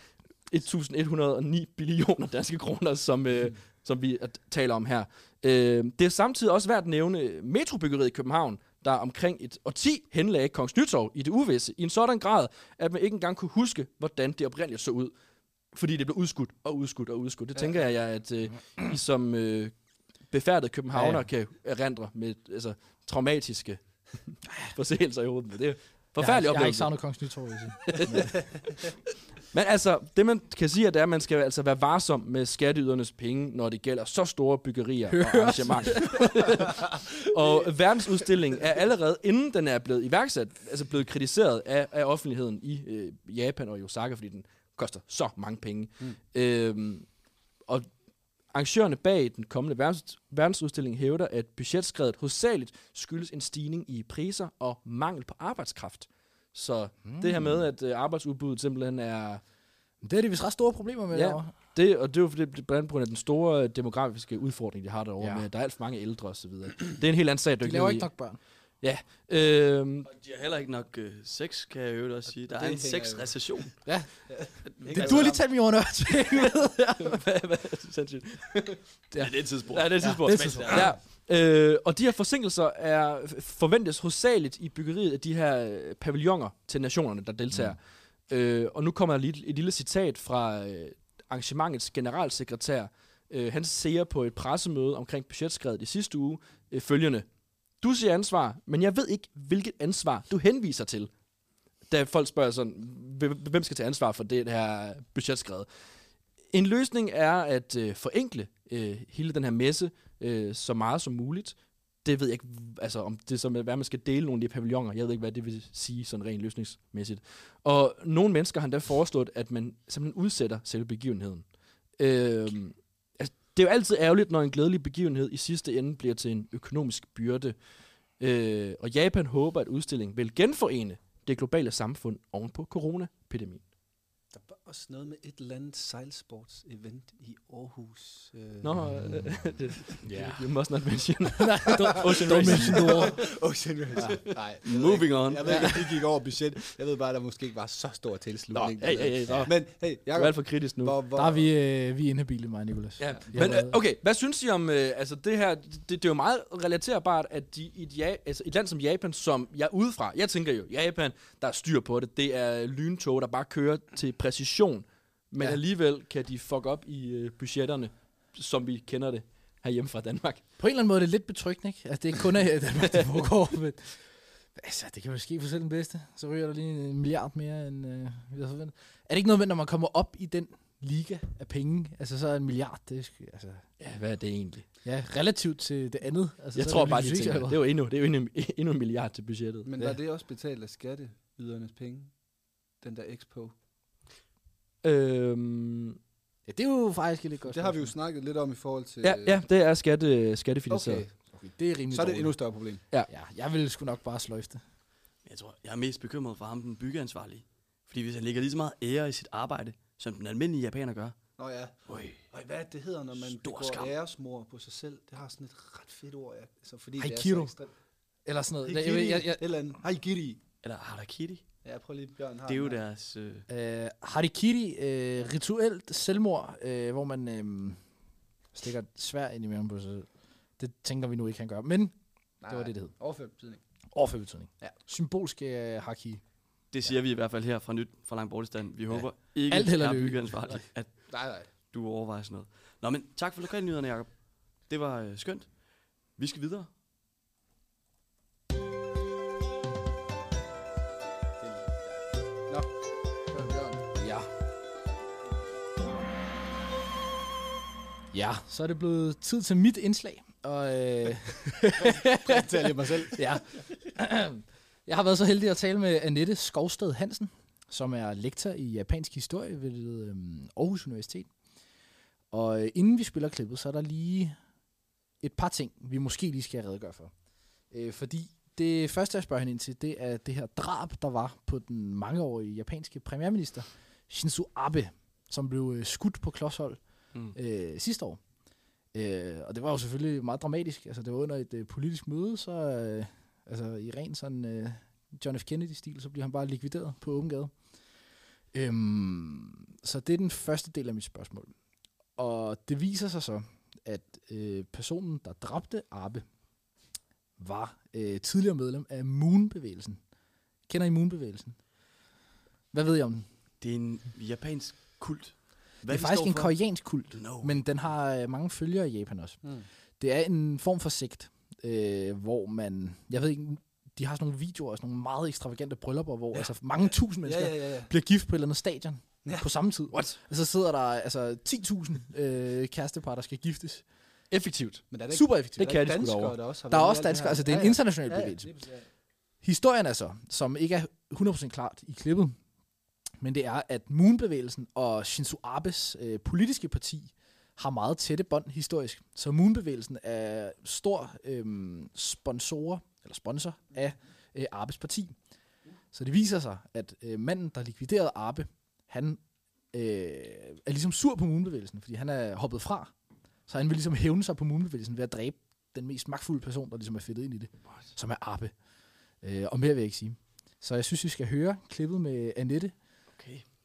1109 billioner danske kroner, som, øh, som vi taler om her. Øh, det er samtidig også værd at nævne metrobyggeriet i København, der omkring et årti henlagde Kongens Nytorv i det uvisse, i en sådan grad, at man ikke engang kunne huske, hvordan det oprindeligt så ud. Fordi det blev udskudt og udskudt og udskudt. Det ja. tænker jeg, at øh, I som øh, befærdede københavner ja, ja. kan erindre med altså, traumatiske forseelser i hovedet. Det er forfærdelig jeg, har- jeg har ikke oplevelse. savnet Kongens Nytorv, vil jeg. Men altså, det man kan sige, det er, at man skal altså være varsom med skatteydernes penge, når det gælder så store byggerier og arrangementer. og verdensudstillingen er allerede, inden den er blevet iværksat, altså blevet kritiseret af, af offentligheden i øh, Japan og i Osaka, fordi den koster så mange penge. Mm. Øhm, og arrangørerne bag den kommende verdens, verdensudstilling hævder, at budgetskredet hovedsageligt skyldes en stigning i priser og mangel på arbejdskraft. Så mm. det her med, at øh, arbejdsudbuddet simpelthen er... Det er de vist ret store problemer med Ja. derovre. Det, og det er jo fordi, blandt andet på grund af den store øh, demografiske udfordring, de har derovre, Ja. med, at der er alt for mange ældre osv. Det er en helt anden sag, du De laver ikke nok børn. Ja. Øhm, Og de har heller ikke nok øh, sex, kan jeg jo også sige. Der Det er en sexrecession. Ja. Det, Det, du har lige talt mig over nørd. hvad, hvad, sindssygt. ja. det er et tidspunkt. Ja, det er et tidspunkt. det er et tidspunkt. Ja. Øh, og de her forsinkelser er forventes hovedsageligt i byggeriet af de her øh, pavilloner til nationerne, der deltager. Mm. Øh, og nu kommer lige et lille citat fra øh, arrangementets generalsekretær. Øh, han siger på et pressemøde omkring budgetskredet i sidste uge øh, følgende. Du siger ansvar, men jeg ved ikke, hvilket ansvar du henviser til. Da folk spørger sådan, "Hvem- skal tage ansvar for det her budgetskred? En løsning er at øh, forenkle øh, hele den her messe øh, så meget som muligt. Det ved jeg ikke, altså om det er med, hvad man skal dele nogle af de pavilloner. Jeg ved ikke, hvad det vil sige sådan rent løsningsmæssigt. Og nogle mennesker har endda foreslået, at man simpelthen udsætter selve begivenheden. Øh, det er jo altid ærgerligt, når en glædelig begivenhed i sidste ende bliver til en økonomisk byrde. Øh, og Japan håber, at udstillingen vil genforene det globale samfund oven på coronaepidemien. Også noget med et eller andet sejlsports-event i Aarhus. Øh, Nå, øh, det, Ja. you must not mention. Nej, don't, Ocean don't mention the war. Ocean Race. Nej, jeg ved Moving ikke. on. Jeg ved ikke, de gik over budget. Jeg ved bare, at der måske ikke var så stor tilslutning. Nå, hey, hey, hey. Men hey, Du er Jacob, alt for kritisk nu. hvor, hvor, Der er vi, øh, vi er inhabile, mig og Nicolas. Ja. Har Men øh, okay, hvad synes I om øh, altså det her? Det, det er jo meget relaterbart, at de, i et, ja, altså et land som Japan, som jeg udefra, jeg tænker jo, Japan, der er styr på det, det er lyntog, der bare kører til præcision, men Ja. alligevel kan de fuck op i øh, budgetterne, som vi kender det herhjemme fra Danmark. På en eller anden måde er det lidt betryggende, ikke? Altså, det er ikke kun af Danmark, det foregår, men... Altså, det kan jo ske for selv den bedste. Så ryger der lige en milliard mere, end øh, vi havde forventet. Er det ikke noget med, når man kommer op i den liga af penge, altså så er en milliard, det er, sgu- altså, Ja, hvad er det egentlig? ja, relativt til det andet. Altså, Jeg tror det bare, de tænker, det er jo endnu, det er jo endnu, endnu en milliard til budgettet. men Ja. var det også betalt af skatteydernes penge? Den der expo. Øhm, Ja, det er jo faktisk et lidt godt Det har vi jo snakket lidt om i forhold til... ja, ja, det er skatte, skattefinansieret. Okay, Okay, det er rimelig så er det et endnu større problem. Ja, jeg ville sgu nok bare sløjfe det. Jeg tror, jeg er mest bekymret for ham, den byggeansvarlige. Fordi hvis han lægger lige så meget ære i sit arbejde, som den almindelige japaner gør. Nå ja. Øj, Og hvad er det, hedder, når man Stor begår skam. æresmor på sig selv? Det har sådan et ret fedt ord, ja. altså, fordi Haikido. det er så ekstremt. Eller sådan noget. Haikiri, Jeg, jeg, jeg, eller andet. Haikiri. eller harakiri. Ja, prøv lige, Bjørn har Det er jo deres... Øh, Øh, harikiri, øh, rituelt selvmord, øh, hvor man øh, stikker et svær ind i maven på sig selv. Det tænker vi nu ikke, han gør. Men Nej, det var det, det hed. Overført betydning. overført betydning. Ja. Symbolsk øh, haki. det siger vi i hvert fald her fra Nyt fra Lang Bortestand. Vi håber ikke, Alt held og er lykke. byggeansvarlig, at Nej, nej. du overvejer sådan noget. Nå, men tak for lokalnyhederne, Jacob. Det var øh, skønt. Vi skal videre. Ja, så er det blevet tid til mit indslag. Og øh, lige mig selv. ja. Jeg har været så heldig at tale med Annette Skovsted Hansen, som er lektor i japansk historie ved øhm, Aarhus Universitet. Og øh, inden vi spiller klippet, så er der lige et par ting, vi måske lige skal redegøre for. Øh, fordi det første, jeg spørger hende ind til, det er det her drab, der var på den mangeårige japanske premierminister, Shinzo Abe, som blev øh, skudt på klodshold Mm. øh, sidste år. Øh, og det var jo selvfølgelig meget dramatisk. Altså, det var under et øh, politisk møde, så øh, altså, i ren sådan øh, John F. Kennedy-stil, så bliver han bare likvideret på åben gade. Øhm, så det er den første del af mit spørgsmål. Og det viser sig så, at øh, personen, der dræbte Abe, var øh, tidligere medlem af Moon-bevægelsen. Kender I Moon-bevægelsen? Hvad ved I om den? Det er en japansk kult. Det er faktisk en koreansk kult, No. men den har øh, mange følgere i Japan også. Mm. Det er en form for sekt, øh, hvor man, jeg ved ikke, de har sådan nogle videoer og sådan nogle meget ekstravagante bryllupper, hvor ja. altså mange tusind mennesker Ja, ja, ja. ja. bliver gift på et eller andet stadion Ja. ja. på samme tid. What? Og så sidder der altså 10.000 øh, kærestepar, der skal giftes. Effektivt. Men er der Super effektivt. Det kan de sgu der også Der er også danskere, altså det er en Ja, ja. international Ja, ja, bevægelse. præcis, ja. Historien er så, som ikke er 100% klart i klippet, men det er, at Moon-bevægelsen og Shinzo Abes øh, politiske parti har meget tætte bånd historisk. Så Moon-bevægelsen er stor øh, sponsor, eller sponsor af øh, Abes parti. Så det viser sig, at øh, manden, der likviderede Abe, han øh, er ligesom sur på Moon-bevægelsen, fordi han er hoppet fra. Så han vil ligesom hævne sig på Moon-bevægelsen ved at dræbe den mest magtfulde person, der ligesom er fedtet ind i det, som er Abe. Øh, og mere vil jeg ikke sige. Så jeg synes, vi skal høre klippet med Annette.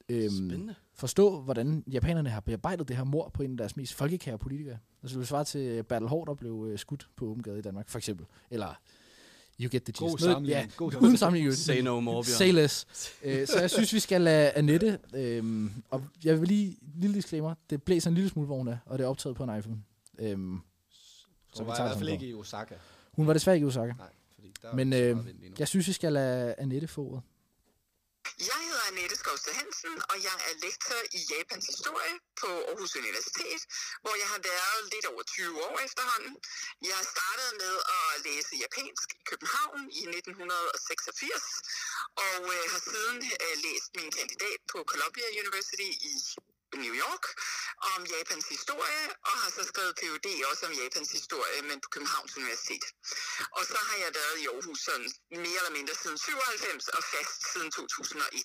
Øhm, spændende. forstå, hvordan japanerne har bearbejdet det her mor på en af deres mest folkekære politikere. Altså det vil svare til Bertel Hård, der blev øh, skudt på åben gade i Danmark, for eksempel. Eller You get the gist. God sammenligning. Ja, God uden sammenligning. Say no more, Bjørn. Say less. Øh, så jeg synes, vi skal lade Annette, øhm, og jeg vil lige, lille disclaimer, det blæser en lille smule, hun er, og det er optaget på en iPhone. Øhm, Så vi var tager jeg i hvert fald ikke i Osaka. hun var desværre ikke i Osaka. Nej, fordi der er Men så øh, jeg synes, vi skal lade Annette få ordet. Jeg hedder Annette Skovsted Hansen, og jeg er lektor i Japans historie på Aarhus Universitet, hvor jeg har været lidt over 20 år efterhånden. Jeg startede med at læse japansk i København i 1986, og øh, har siden øh, læst min kandidat på Columbia University i New York om Japans historie, og har så skrevet Ph.D. også om Japans historie, men på Københavns Universitet. Og så har jeg været i Aarhus sådan mere eller mindre siden 97 og fast siden 2001.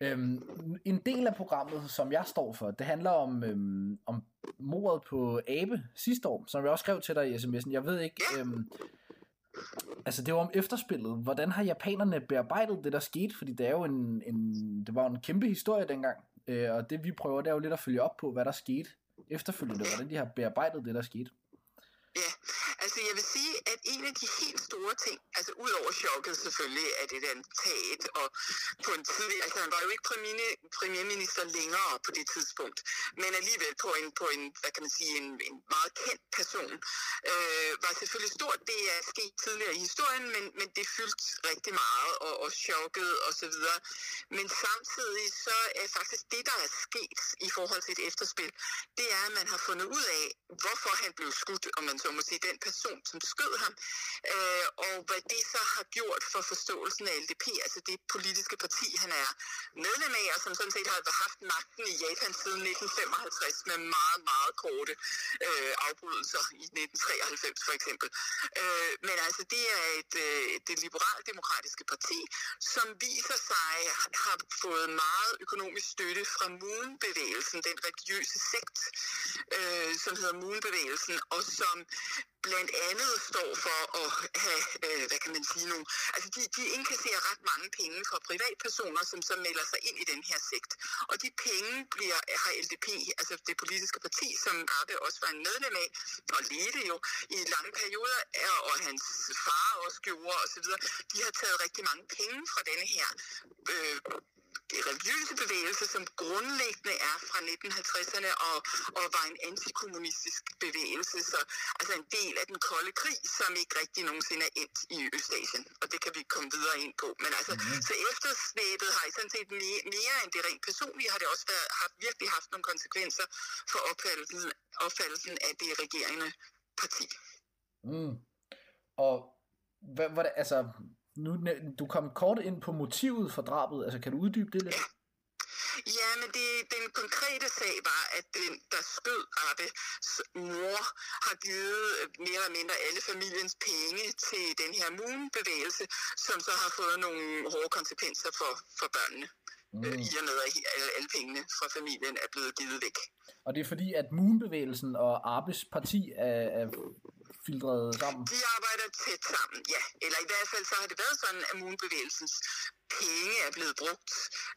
Øhm, en del af programmet, som jeg står for, det handler om, øhm, om mordet på Abe sidste år, som jeg også skrev til dig i sms'en. Jeg ved ikke... Øhm, altså, det var om efterspillet. Hvordan har japanerne bearbejdet det, der skete? Fordi det er jo en, en, det var en kæmpe historie dengang. Øh, og det vi prøver, det er jo lidt at følge op på, hvad der skete efterfølgende. Hvordan de har bearbejdet det, der skete. Ja, altså jeg vil sige, at en af de helt store ting, altså ud over chokket selvfølgelig, at det der attentat, og på en tid, altså han var jo ikke premierminister, premierminister længere på det tidspunkt, men alligevel på en, på en hvad kan man sige, en, en meget kendt person, øh, var selvfølgelig stort. Det er sket tidligere i historien, men, men det fyldte rigtig meget, og, og chokket og så videre. Men samtidig så er faktisk det, der er sket i forhold til et efterspil, det er, at man har fundet ud af, hvorfor han blev skudt, om man så må sige, den person, som skød ham, øh, og hvad det så har gjort for forståelsen af LDP, altså det politiske parti, han er medlem af, og som sådan set har haft magten i Japan siden 1955 med meget, meget korte øh, afbrydelser i 1993 for eksempel. Øh, men altså det er et, øh, det liberaldemokratiske parti, som viser sig har fået meget økonomisk støtte fra Moon-bevægelsen, den religiøse sekt, øh, som hedder Moon-bevægelsen, og som blandt andet står for at have, øh, hvad kan man sige nu, altså de, de indkasserer ret mange penge fra privatpersoner, som så melder sig ind i den her sekt. Og de penge bliver, har LDP, altså det politiske parti, som Abe også var en medlem af, og ledte jo i lange perioder, og hans far også gjorde osv., de har taget rigtig mange penge fra denne her øh, religiøse bevægelse, som grundlæggende er fra 1950'erne og, og var en antikommunistisk bevægelse, så altså en del af den kolde krig, som ikke rigtig nogensinde er endt i Østasien. Og det kan vi komme videre ind på. Men altså, mm. så efterslæbet har I sådan set mere, mere end det rent personlige, har det også været, har virkelig haft nogle konsekvenser for opfattelsen, opfattelsen af det regerende parti. Mm. Og hvad, hvad, altså, nu, du kom kort ind på motivet for drabet. Altså, kan du uddybe det lidt? Ja, men det, den konkrete sag var, at den, der skød Abbes mor, har givet mere eller mindre alle familiens penge til den her Moon-bevægelse, som så har fået nogle hårde konsekvenser for, for børnene. Mm. Øh, I og med, at alle, alle pengene fra familien er blevet givet væk. Og det er fordi, at Moon-bevægelsen og Abes parti er, er filtreret sammen? De arbejder tæt sammen, ja. Eller i hvert fald så har det været sådan, at Moon-bevægelsens penge er blevet brugt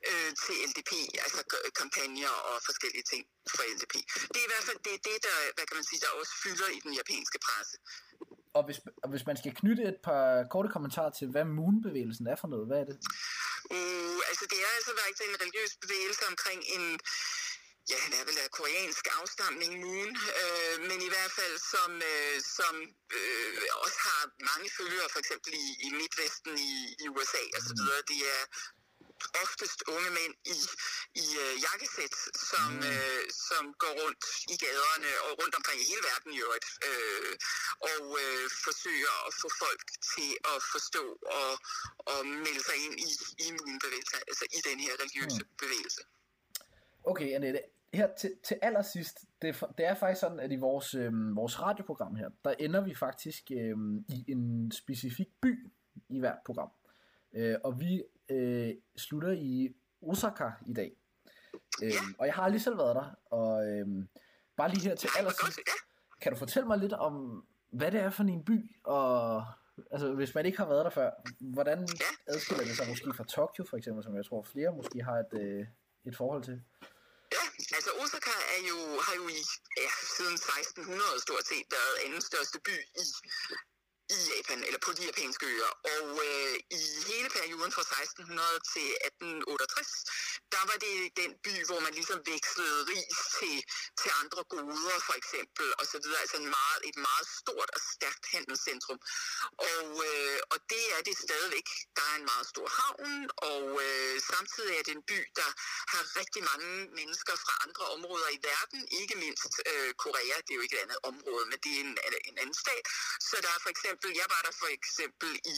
øh, til LDP, altså kampagner og forskellige ting for LDP. Det er i hvert fald det, det der, hvad kan man sige, der også fylder i den japanske presse. Og hvis, og hvis man skal knytte et par korte kommentarer til, hvad Moon-bevægelsen er for noget, hvad er det? Uh, altså det er altså faktisk en religiøs bevægelse omkring en ja, han er vel af koreansk afstamning, Moon, øh, men i hvert fald som, øh, som øh, også har mange følgere, for eksempel i, i Midtvesten i, i USA og så videre. Det er oftest unge mænd i, i uh, jakkesæt, som, mm. øh, som går rundt i gaderne og rundt omkring i hele verden i øvrigt, øh, og øh, forsøger at få folk til at forstå og, og melde sig ind i, i Moon-bevægelsen, altså i den her religiøse mm. bevægelse. Okay, Annette, her til, til allersidst, det, det er faktisk sådan, at i vores, øh, vores radioprogram her, der ender vi faktisk øh, i en specifik by i hvert program. Øh, og vi øh, slutter i Osaka i dag. Øh, og jeg har aldrig selv været der, og øh, bare lige her til allersidst, kan du fortælle mig lidt om, hvad det er for en by, og altså, hvis man ikke har været der før, hvordan adskiller det sig måske fra Tokyo for eksempel, som jeg tror flere måske har et, øh, et forhold til? Er jo, har jo i, ja, siden 1600 stort set været anden største by i i Japan, eller på de japanske øer. Og øh, i hele perioden fra 1600 til 1868, der var det den by, hvor man ligesom vekslede ris til, til andre goder, for eksempel, og så videre. Altså en meget, et meget stort og stærkt handelscentrum. Og, øh, og det er det stadigvæk. Der er en meget stor havn, og øh, samtidig er det en by, der har rigtig mange mennesker fra andre områder i verden, ikke mindst øh, Korea, det er jo ikke et andet område, men det er en, en anden stat. Så der er for eksempel, eksempel, jeg var der for eksempel i,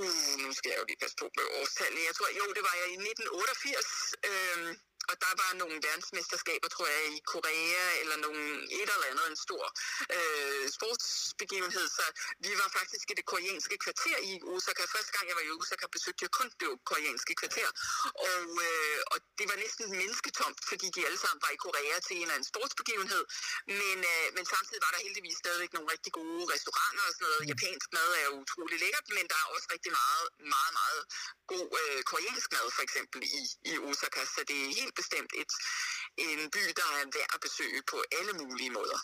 uh, nu skal jeg jo lige passe på med årstallet, jeg tror, jo, det var jeg i 1988, øh, og der var nogle verdensmesterskaber, tror jeg, i Korea, eller nogle, et eller andet, en stor øh, sportsbegivenhed. Så vi var faktisk i det koreanske kvarter i Osaka. Første gang jeg var i Osaka, besøgte jeg kun det koreanske kvarter. Og, øh, og det var næsten mennesketomt, fordi de alle sammen var i Korea til en eller anden sportsbegivenhed. Men, øh, men samtidig var der heldigvis stadigvæk nogle rigtig gode restauranter og sådan noget. Japansk mad er utrolig lækkert, men der er også rigtig meget, meget, meget god øh, koreansk mad, for eksempel i, i Osaka. Så det er helt bestemt et, en by, der er værd at besøge på alle mulige måder.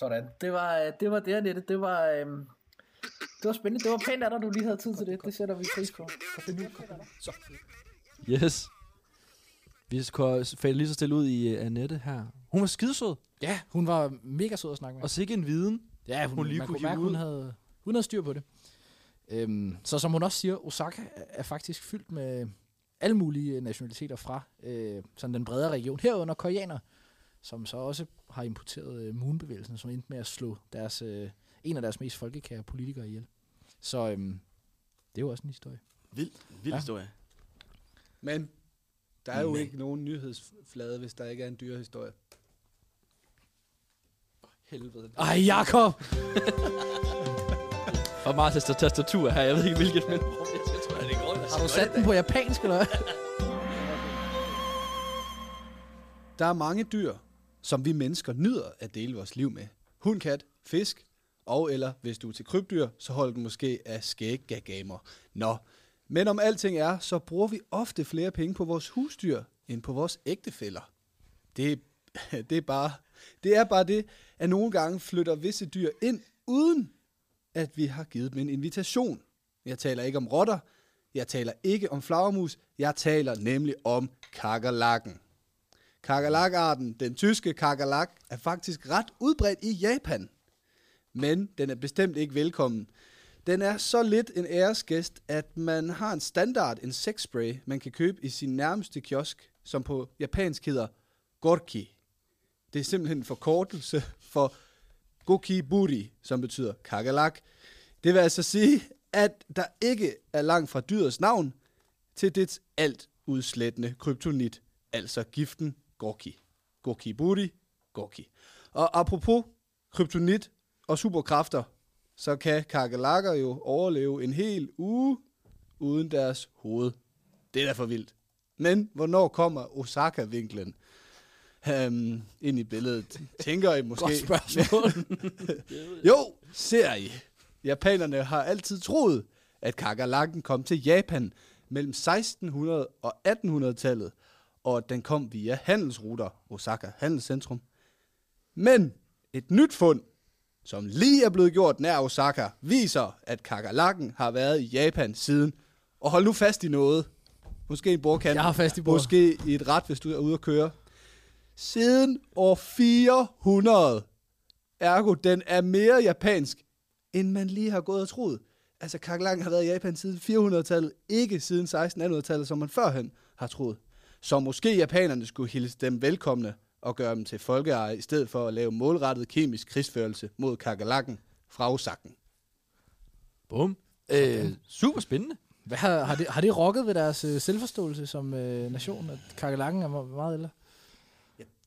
Sådan. Det var øh, det, var det Annette. Det var, øhm, det var spændende. Det var pænt af dig, du lige havde tid til det. Det sætter vi pris på. Så. Yes. Vi skal falde lige så stille ud i uh, Annette her. Hun var skidesød. Ja, hun var mega sød at snakke med. Og sikke en viden. Ja, hun, hun lige man kunne kunne mærke, hun havde, hun havde styr på det. Øhm, så som hun også siger, Osaka er- faktisk fyldt med alle mulige nationaliteter fra øh, sådan den bredere region. Herunder koreaner, som så også har importeret øh, moonbevægelsen, som endte med at slå deres, øh, en af deres mest folkekære politikere ihjel. Så øhm, det er jo også en historie. Vild, vild Ja. historie. Men der er jo Men. ikke nogen nyhedsflade, hvis der ikke er en dyrehistorie. Helvede. Ej, Jakob! Og til tastatur her. Jeg ved ikke hvilket, men... Jeg tror, det går. Har du sat den på japansk, eller? Der er mange dyr, som vi mennesker nyder at dele vores liv med. Hund, kat, fisk, og eller hvis du er til krybdyr, så holder du måske af skæggagamer. Nå, men om alting er, så bruger vi ofte flere penge på vores husdyr, end på vores ægtefæller. Det, det, er bare, det er bare det, at nogle gange flytter visse dyr ind, uden at vi har givet dem en invitation. Jeg taler ikke om rotter, jeg taler ikke om flagermus, jeg taler nemlig om kakerlakken. Kakerlakarten, den tyske kakerlak, er faktisk ret udbredt i Japan. Men den er bestemt ikke velkommen. Den er så lidt en æresgæst, at man har en standard insektspray, man kan købe i sin nærmeste kiosk, som på japansk hedder Gorki. Det er simpelthen en forkortelse for Goki Buri, som betyder kakalak. Det vil altså sige, at der ikke er langt fra dyrets navn til dets alt udslættende kryptonit, altså giften Gorki. Gorki Buri, Gorki. Og apropos kryptonit og superkræfter, så kan kakalakker jo overleve en hel uge uden deres hoved. Det er da for vildt. Men hvornår kommer Osaka-vinklen um, ind i billedet? Tænker I måske? Godt spørgsmål. jo, ser I. Japanerne har altid troet, at kakerlakken kom til Japan mellem 1600 og 1800-tallet, og at den kom via handelsruter, Osaka Handelscentrum. Men et nyt fund, som lige er blevet gjort nær Osaka, viser, at kakerlakken har været i Japan siden. Og hold nu fast i noget. Måske en bordkant. Jeg har fast i bordet. Måske i et ret, hvis du er ude at køre. Siden år 400. Ergo, den er mere japansk, end man lige har gået og troet. Altså, kakerlakken har været i Japan siden 400-tallet, ikke siden 1600-tallet, som man førhen har troet. Så måske japanerne skulle hilse dem velkomne og gøre dem til folkeeje, i stedet for at lave målrettet kemisk krigsførelse mod kakerlakken fra Osaken. Bum. Øh, super spændende. Hvad har, har, det, har det rokket ved deres øh, selvforståelse som øh, nation, at kakelakken er me- meget ældre?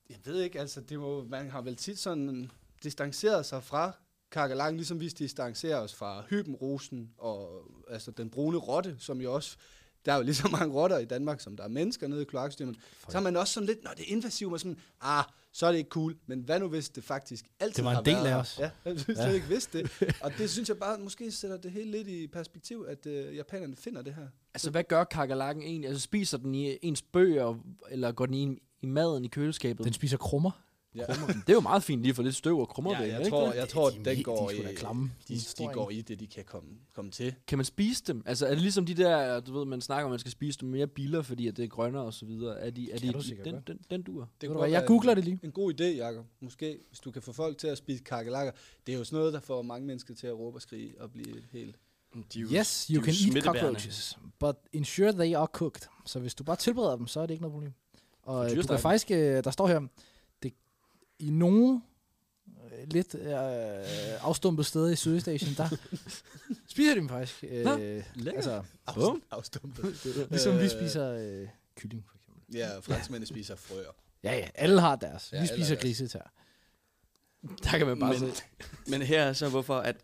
Jeg ved ikke, altså, det må, man har vel tit sådan distanceret sig fra kakerlakken, ligesom vi distancerer os fra hybenrosen og altså den brune rotte, som jo også, der er jo lige så mange rotter i Danmark, som der er mennesker nede i kloaksystemet. Så har man også sådan lidt, når det er invasivt, og sådan, ah, så er det ikke cool. Men hvad nu hvis det faktisk altid Det var en har del været af os. Ja, jeg synes Ja. ja. ikke vidste det. Og det synes jeg bare, måske sætter det hele lidt i perspektiv, at øh, japanerne finder det her. Altså, hvad gør kakalakken egentlig? Altså, spiser den i ens bøger, eller går den i, i maden i køleskabet? Den spiser krummer. Ja. krummer. Det er jo meget fint lige få lidt støv og krummer Ja, væk, jeg tror, jeg tror, De den går de i, klamme. de, De de går i det, de kan komme, komme til. Kan man spise dem? Altså er det ligesom de der, du ved, man snakker om, man skal spise dem mere biler, fordi at det er grønnere og så videre. Er de, er de, du de den, den, den duer? Det kunne du hvad, jeg være googler det lige. En god idé, Jacob. Måske, hvis du kan få folk til at spise kakelakker. Det er jo sådan noget, der får mange mennesker til at råbe og skrige og blive helt... De er jo, Yes, de you jo can eat cockroaches, but ensure they are cooked. Så hvis du bare tilbereder dem, så er det ikke noget problem. Og øh, du kan faktisk, øh, der står her, det, i nogle øh, lidt øh, afstumpede steder i Sydøstasien, der spiser de dem faktisk. Øh, Nå, altså, Bum. Afstumpet. ligesom vi spiser øh, kylling, for eksempel. Ja, franskmændene spiser frøer. Ja, ja, alle har deres. Ja, vi spiser grisetær. Der kan man bare Men- se. Men her er så hvorfor, at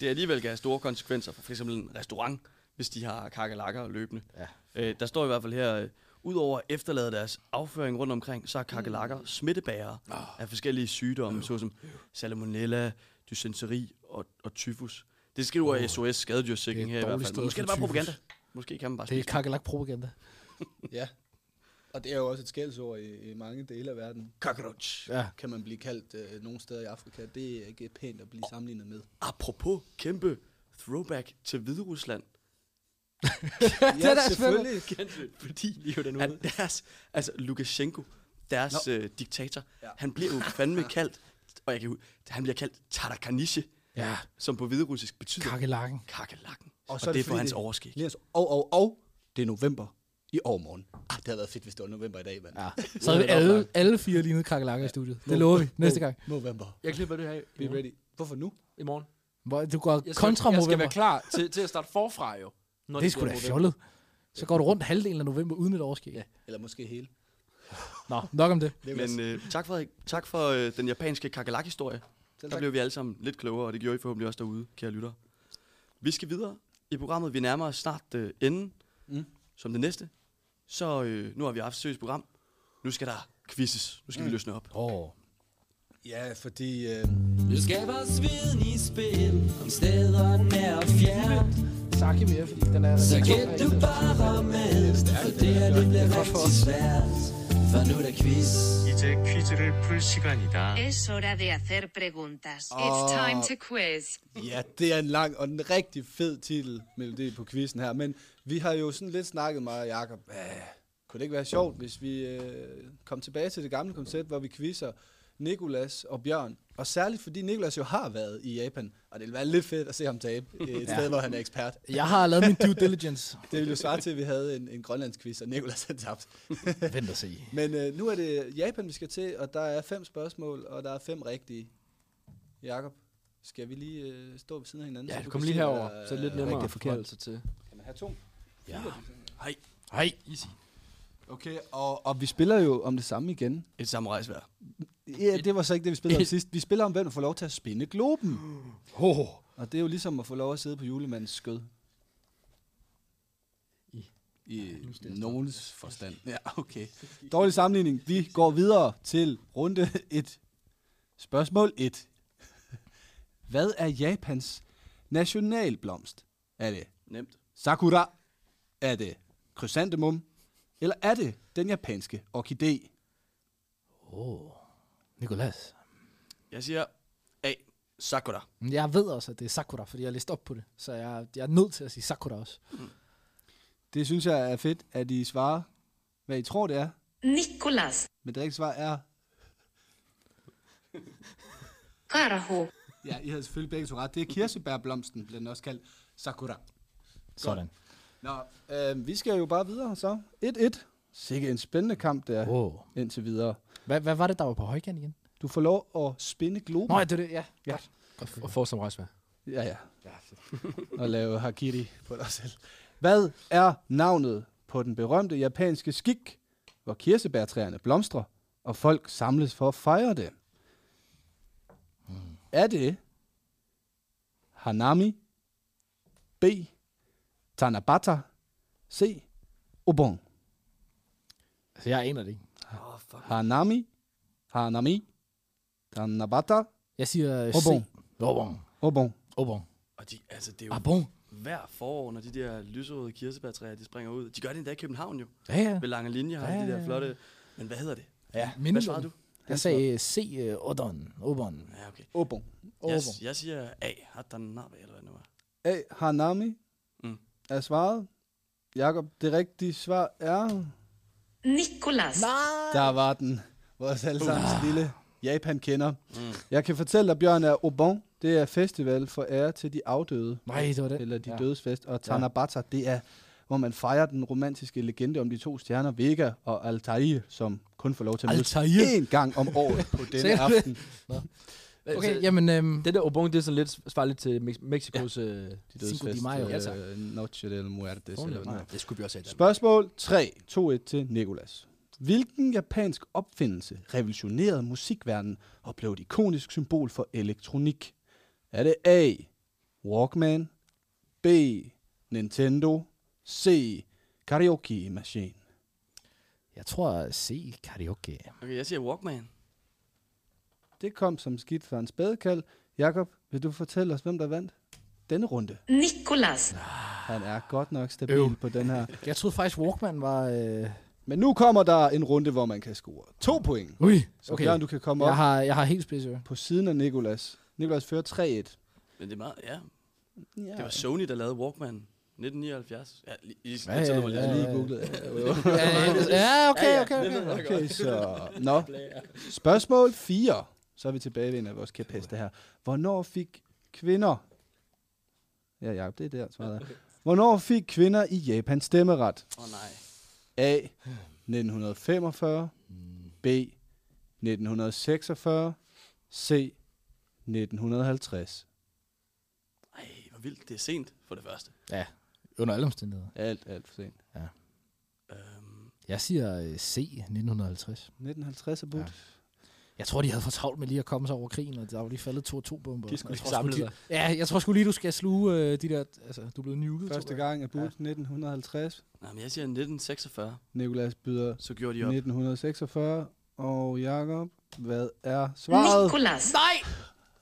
det alligevel kan have store konsekvenser for f.eks. en restaurant, hvis de har kakelakker løbende. Ja. Øh, der står i hvert fald her, øh, udover at efterlade deres afføring rundt omkring, så er Mm. kakelakker smittebærere Ah. af forskellige sygdomme, såsom salmonella, dysenteri og, og tyfus. Det skriver Åh, SOS Skadedyrssikring er her i hvert fald. Måske er det bare propaganda. Måske kan man bare Det er kakelak-propaganda. Ja. Og det er jo også et skældsord i, i mange dele af verden. Cockroach. Ja. Kan man blive kaldt øh, nogle steder i Afrika. Det er ikke pænt at blive sammenlignet med. Apropos kæmpe throwback til Hvide Rusland. Ja, da selvfølgelig. Fordi Lige den at deres, altså Lukashenko, deres øh, diktator, Ja. ja. han bliver jo fandme kaldt, og jeg kan, han bliver kaldt Tarakanishe, Ja, som på hviderussisk betyder kakelakken. kakelakken. Og Og, så er og det det er for hans det- overskæg. Lige og, og, og, det er november i overmorgen. Ah, det havde været fedt, hvis det var november i dag, mand. Ja. Så er vi alle, alle fire lignede kakelakker i studiet. Det lover vi næste gang. November. Jeg klipper det her Be ready. Hvorfor nu? I morgen. Hvor du går kontra jeg skal november. være klar til, til at starte forfra jo. Når Det er sgu da fjollet. Så går du rundt halvdelen af november uden et overskæg. Ja. Eller måske hele. Nå, nok om det. Men øh, tak, Frederik. Tak for øh, den japanske kakelak-historie. Selv Der blev vi alle sammen lidt klogere, og det gjorde I forhåbentlig også derude, kære lyttere. Vi skal videre i programmet. Vi nærmer os snart øh, enden Mm. som det næste. Så øh, nu har vi haft et seriøst program. Nu skal der quizzes. Nu skal mm. vi løsne op. Åh. Oh. Ja, fordi... Øh, Nu skal vores viden i spil Om steder nær og fjern Saki mere, fordi den er... Så gæt du bare med For det her det bliver rigtig svært For nu er der quiz 이제 퀴즈를 풀 시간이다. Es hora de hacer preguntas. It's time to quiz. ja, det er en lang og en rigtig fed titel, melodi på quizzen her. Men vi har jo sådan lidt snakket mig og Jacob. Æh, kunne det ikke være sjovt, hvis vi øh, kom tilbage til det gamle koncept, hvor vi quizzer Nikolas og Bjørn. Og særligt fordi Nikolas jo har været i Japan, og det ville være lidt fedt at se ham tabe et Ja. sted, hvor han er ekspert. Jeg har lavet min due diligence. Det ville jo svare til, at vi havde en, en grønlandsk quiz, og Nikolas han tabt. Vent og se. Men øh, nu er det Japan, vi skal til, og der er fem spørgsmål, og der er fem rigtige. Jakob, skal vi lige øh, stå ved siden af hinanden? Ja, så du kom kan lige se, herover, så er det lidt er nemmere at forholde sig til. Kan man have to? Ja. Hej. Hej. Easy. Okay, og, og vi spiller jo om det samme igen. Et samurajsvær. Ja, det var så ikke det, vi spillede om sidst. Vi spiller om, hvem der får lov til at spinde globen. Oh. Og det er jo ligesom at få lov at sidde på julemandens skød. I- I nogens forstand. Ja, okay. Dårlig sammenligning. Vi går videre til runde 1. Spørgsmål 1. Hvad er Japans nationalblomst? Er det Nemt. sakura? Er det chrysanthemum? Eller er det den japanske orkidé? oh. Nikolas. Jeg siger A. Sakura. Jeg ved også, at det er Sakura, fordi jeg har læst op på det. Så jeg, jeg er nødt til at sige Sakura også. Det synes jeg er fedt, at I svarer, hvad I tror, det er. Nicolas. Men det rigtige svar er... Karhu. Ja, I havde selvfølgelig begge to ret. Det er kirsebærblomsten, bliver den også kaldt sakura. Sådan. Nå, øh, vi skal jo bare videre så. 1-1. Sikke en spændende kamp, der er Oh. indtil videre. Hvad, hvad var det, der var på højkant igen? Du får lov at spinde globen. Nå, ja, det er det, ja. Ja. Og, og få som rejsvær. Ja, ja. og lave hakiri på dig selv. Hvad er navnet på den berømte japanske skik, hvor kirsebærtræerne blomstrer, og folk samles for at fejre det? Er det Hanami, B, Tanabata, C, Obon? Altså, jeg aner det ikke. Oh, fuck. Hanami, Hanami, Tanabata, Jeg siger øh, Obon. C. Obon. Obon. Obon. Og de, altså, det er jo Abon. hver forår, når de der lyserøde kirsebærtræer, de springer ud. De gør det endda i København jo. Ja, ja. Ved lange linjer har Ja, de ja, der ja. flotte... Men hvad hedder det? ja. Hvad svarede du? Jeg sagde C, øh, Odon. Obon. Ja, okay. Obon. Jeg, Obon. jeg siger A. Hatanabe, eller hvad nu er. A. Hanami Mm. er svaret. Jakob, det rigtige svar er... Nicolas. Der var den. Vores allesammens lille Japan-kender. Mm. Jeg kan fortælle dig, Bjørn, at Obon, det er festival for ære til de afdøde. Nej, det var det. Eller de Ja. ja. dødsfest. Og Tanabata, det er, hvor man fejrer den romantiske legende om de to stjerner, Vega og Altair, som kun får lov til at mødes én gang om året på denne det? Aften. Okay, jamen... Øhm, Det der Obon, det er sådan lidt svarligt til Mex- Mexikos... Ja. Øh, De Cinco dødsfest. de Mayo. Ja, tak. øh, Noche del Muertes. eller det skulle vi også have. Spørgsmål 3. 2-1 til Nikolas. Hvilken japansk opfindelse revolutionerede musikverdenen og blev et ikonisk symbol for elektronik? Er det A. Walkman, B. Nintendo, C. Karaoke Machine? jeg tror C, karaoke. Okay, jeg siger Walkman. Det kom som skidt for en spædekald. Jakob, vil du fortælle os, hvem der vandt denne runde? Nicolas. Han er godt nok stabil Øv. på den her. Jeg troede faktisk, Walkman var... Øh... Men nu kommer der en runde, hvor man kan score to point. Ui, Så okay. Bjørn, du kan komme op Jeg har, jeg har helt spidsøre. på siden af Nikolas. Nikolas fører 3-1. Men det er meget, ja. Ja. Det var Sony, der lavede Walkman 1979. Ja, I, Ja, ja, lige. Jeg ja. har lige googlet. Ja, okay, okay, okay. Okay, så... Nå. Spørgsmål 4. Så er vi tilbage ved en af vores kæpheste her. Hvornår fik kvinder... Ja, Jacob, det er der, svaret er. Hvornår fik kvinder i Japan stemmeret? Åh oh, nej. A. 1945. B. 1946. C. 1950. Ej, hvor vildt. Det er sent, for det første. Ja, under alle omstændigheder. Alt, alt for sent. Øhm, Jeg siger øh, C, 1950. 1950 er budt. Ja. Jeg tror, de havde for travlt med lige at komme sig over krigen, og der var lige faldet to atombomber. De skulle Jeg tror samle de, Ja, jeg tror sgu lige, du skal sluge øh, de der... Altså, du er blevet nuked, Første gang er budt 1950. nej, men jeg siger 1946. Nikolas byder Så gjorde de op. 1946. Og Jakob, hvad er svaret? Nicolas. Nej!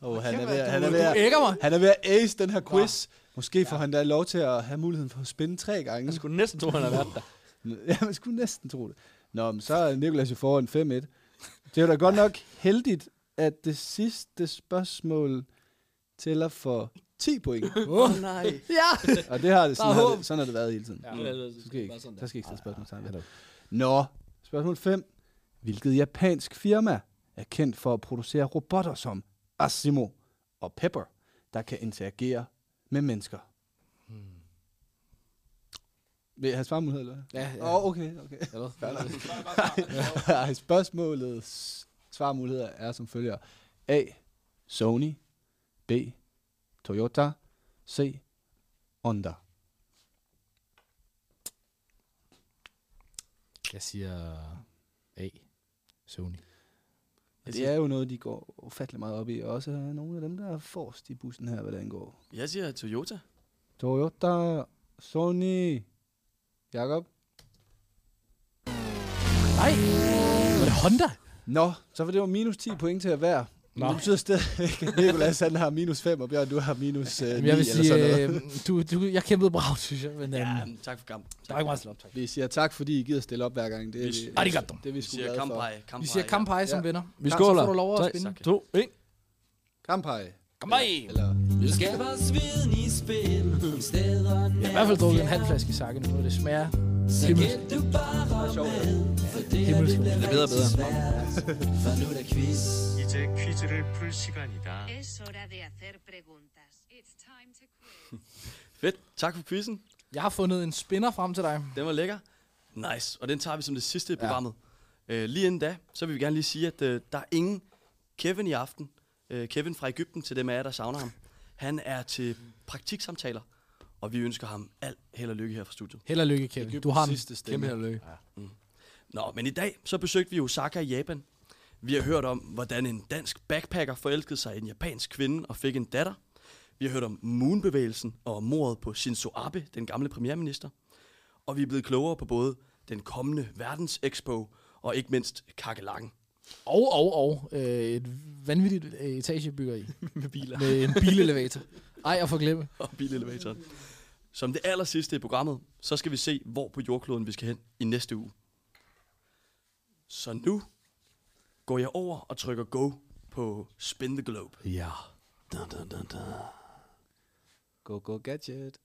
Oh, han, er ved, han, er ved, at- han er ved at ace den her quiz. Måske får han da lov til at have muligheden for at spænde tre gange. Jeg skulle næsten tro, han har været der. Ja, man skulle næsten tro det. Nå, men så er Nikolas jo foran 5-1. Det er jo da godt nok heldigt, at det sidste spørgsmål tæller for 10 point. Åh oh, nej. Ja! Og det har det, sådan, har det, sådan har det været hele tiden. Ja, det Så skal I ikke, bare sådan der der. skal I ikke stille spørgsmål netop. Nå, spørgsmål 5. Hvilket japansk firma er kendt for at producere robotter som Asimo og Pepper, der kan interagere med mennesker? Vil jeg have svarmulighed, eller? Ja, ja. Åh, oh, okay, okay. Eller? Nej, spørgsmålets svarmuligheder er som følger. A. Sony. B. Toyota. C. Honda. Jeg siger A. Sony. Jeg Det er jo noget, de går ufattelig meget op i. Og også nogle af dem, der er forrest i bussen her, hvad den går. Jeg siger Toyota. Toyota, Sony, Jakob. Nej! Var det Honda? Nå, så var det jo minus 10 point til at være. Nå. Det betyder stadigvæk, at Nicolas han har minus 5, og Bjørn, du har minus øh, 9 Jamen, jeg vil eller sådan sige, noget. øh, du, du, jeg kæmpede bravt, synes jeg. Men, Ja, men tak for kampen. er ikke meget til op, tak. Vi siger tak, fordi I gider stille op hver gang. Det er Vi- vi, Arigato. det er vi Vi siger glade for. kampai. kampai Vi siger kampai som Ja. vinder. Vi skåler. Så får du lov at Tre, spinde. to, en. Kampai. Kampai! Eller, Nu skal vores viden i spil om stederne Jeg har i hvert fald drukket en halv flaske sake nu, og det smager Så himmelsk. gæt du bare med For det er Himmelsk. lidt Det er bedre og bedre. svært For nu er der quiz 이제 퀴즈를 풀 시간이다. Es hora de hacer preguntas. It's time to quiz. Fedt. Tak for quizzen. Jeg har fundet en spinner frem til dig. Den var lækker. Nice. Og den tager vi som det sidste i programmet. Øh, lige inden da, så vil vi gerne lige sige, at øh, der er ingen Kevin i aften. Øh, Kevin fra Ægypten, til dem af jer, der savner ham. Han er til praktiksamtaler, og vi ønsker ham alt held og lykke her fra studiet. Held og lykke, Kevin. Du har den. sidste. Kæmpe held og lykke. Nå, men i dag så besøgte vi Osaka i Japan. Vi har hørt om, hvordan en dansk backpacker forelskede sig i en japansk kvinde og fik en datter. Vi har hørt om moonbevægelsen og mordet på Shinzo Abe, den gamle premierminister. Og vi er blevet klogere på både den kommende verdens expo og ikke mindst kakelakken. Og, og, og øh, et vanvittigt øh, etagebyggeri. Med biler. med en bilelevator. Ej, og for glemme. og bilelevatoren. Som det aller sidste i programmet, så skal vi se, hvor på jordkloden vi skal hen i næste uge. Så nu går jeg over og trykker go på Spin the Globe. Ja. Dun, dun, dun, dun. Go, go, gadget.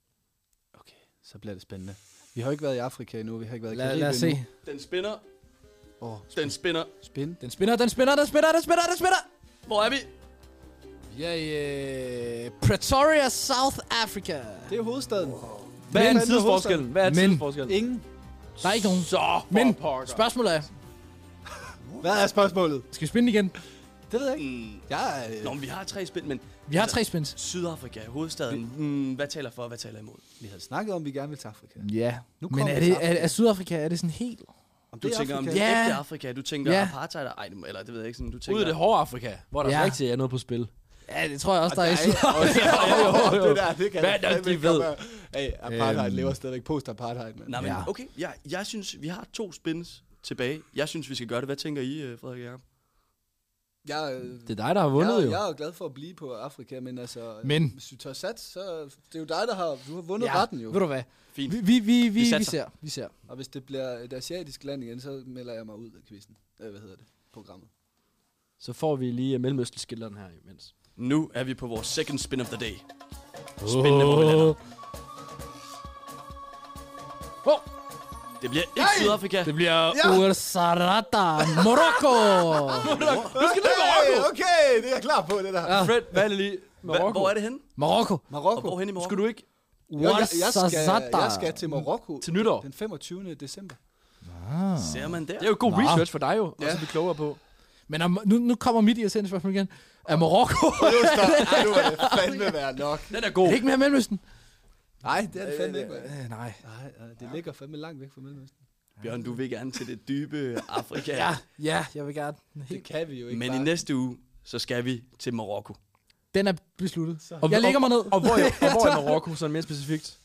Okay, så bliver det spændende. Vi har jo ikke været i Afrika endnu, vi har ikke været i Lad, Karibien lad os se. endnu. Den spinner. Åh, Den spinner. spin. Den spinner, den spinner, den spinner, den spinner, den spinner. Hvor er vi? Vi er i uh, Pretoria, South Africa. Det er hovedstaden. Hvad er Men- tidsforskellen? Hvad er Men- tidsforskellen? Ingen. Der er ikke nogen. Så for Men pokker. spørgsmålet er, Hvad er spørgsmålet? skal vi spinde igen? Det ved jeg ikke. Mm. Jeg er, Nå, men vi har tre spin, men Vi har tre spins. Sydafrika, hovedstaden. Mm, hvad taler for, hvad taler imod? vi havde snakket om, at vi gerne vil til Afrika. Ja. Nu Men kommer er det er, Afrika. er Sydafrika, er det sådan helt... Om du Det er tænker om det Afrika. ægte Ja. Afrika, du tænker Ja. apartheid, ej, eller det ved jeg ikke, sådan, du tænker... Ud af det hårde Afrika, hvor der Ja. ja. rigtig er noget på spil. Ja, det tror jeg også, der er i jo, jo, jo. Det der, det kan Hvad er fandme de ved? Hey, apartheid Øhm. lever stadigvæk post-apartheid, mand. Nej, men Ja. okay, jeg, jeg synes, vi har to spins tilbage. Jeg synes, vi skal gøre det. Hvad tænker I, øh, Frederik Jacob? Jeg, øh, Det er dig, der har vundet jeg, jo. jeg er jo glad for at blive på Afrika, men altså... Men- Hvis du tør sats, så det er jo dig, der har... Du har vundet Ja, retten jo. ved du hvad? Fint. Vi, vi, vi, vi, vi, satser. ser. Vi ser. Og hvis det bliver et asiatisk land igen, så melder jeg mig ud af quizzen. Øh, hvad hedder det? Programmet. Så får vi lige mellemøstelskilderen her imens. Nu er vi på vores second spin of the day. Spændende, hvor vi lander. Oh, Det bliver ikke Sydafrika. det bliver ja. Ursarata, Morocco. Nu skal det Hey, okay, det er jeg klar på, det der. Ja. Fred, hvad er det lige? Marokko. hvor er det henne? Marokko. Og Marokko. hvor hen i morgen? Skal du ikke Jeg, jeg, jeg, skal, jeg skal til Marokko til nytår? den 25. december. Ser man der? Det er jo god Nå. research for dig jo, Ja. og så blive klogere på. Men om, nu, nu kommer mit irriterende spørgsmål igen. Er Marokko Nu er det fandme være nok. Den er er god. det ikke mere Mellemøsten? Nej, det er det fandme ikke. Øh, nej. Nej, nej, det ligger fandme langt væk fra Mellemøsten. Bjørn, du vil gerne til det dybe Afrika. Ja, ja, jeg vil gerne. Det kan vi jo ikke Men bare. i næste uge, så skal vi til Marokko. Den er besluttet. Og, Jeg lægger mig ned. Og, og, hvor, er, og hvor er Marokko sådan mere specifikt?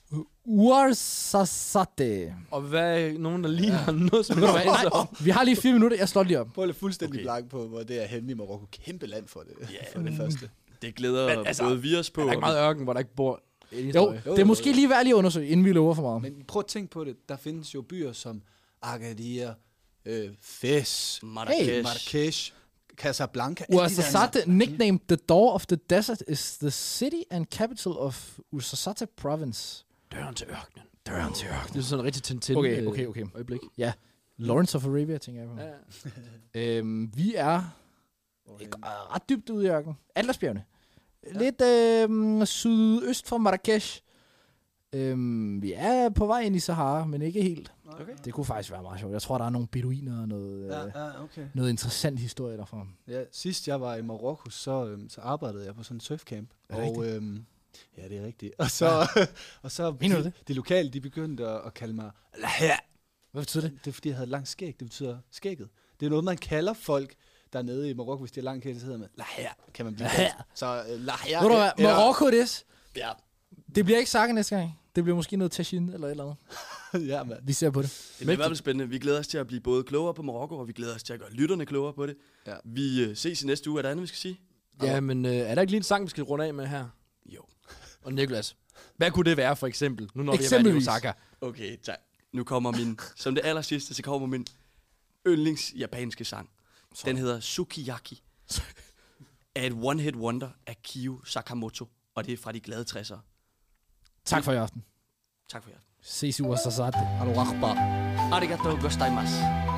Uarzazate. Og hvad er nogen, der lige har noget som helst Nej, om? vi har lige fire minutter. Jeg slår lige op. Prøv at fuldstændig Okay. blank på, hvor det er henne i Marokko. Kæmpe land for det, Ja, for det første. Det glæder Men altså, altså, både vi os på. Der er ikke meget ørken, hvor der ikke bor Jo, det er måske lige værd lige at undersøge, inden vi lover for meget. Men prøv at tænke på det. Der findes jo byer som Agadir, øh, Fes, Marrakesh. Marrakesh, Casablanca. der- Uarzazate, nicknamed the door of the desert, is the city and capital of Uarzazate province. Døren til ørkenen. Døren til ørkenen. Det er sådan en rigtig Tintin Okay, øh, okay, okay. øjeblik. Ja, Lawrence of Arabia, tænker jeg på. Ja. Øhm, vi er ikke, øh, ret dybt ude i ørkenen. Atlasbjergene. Ja. Lidt øh, sydøst for Marrakesh. Øhm, vi er på vej ind i Sahara, men ikke helt. Okay. Det kunne faktisk være meget sjovt. Jeg tror, der er nogle beduiner og noget, ja. øh, Ja, okay. noget interessant historie derfra. Ja, sidst jeg var i Marokko, så, øhm, så arbejdede jeg på sådan en surfcamp. Er det og, øhm, ja, det er rigtigt. Og så, og så Mener de, det? de lokale, de begyndte at, at kalde mig Lahja. Hvad betyder det? Det er fordi, jeg havde langt skæg. Det betyder skægget. Det er noget, man kalder folk dernede i Marokko, hvis de har langt skæg, så hedder man Lahja, kan man blive kaldt. Så uh, Lahja. Ved du hvad? Marokko det. Ja. Det bliver ikke sagt næste gang. Det bliver måske noget tagine eller et eller andet. ja, mand. Vi ser på det. Det bliver i hvert fald spændende. Vi glæder os til at blive både klogere på Marokko, og vi glæder os til at gøre lytterne klogere på det. Ja. Vi øh, ses i næste uge. Er der andet, vi skal sige? Ja, men øh, er der ikke lige en sang, vi skal runde af med her? Og Niklas, hvad kunne det være for eksempel, nu når vi er i Eksempelvis. Osaka? Okay, tak. Nu kommer min, som det aller sidste, så kommer min yndlings japanske sang. Den hedder Sukiyaki. er et one-hit wonder af Kiyo Sakamoto. Og det er fra de glade 60'ere. Tak for i aften. Tak for jer. Ses i Akbar. Arigatou gozaimasu.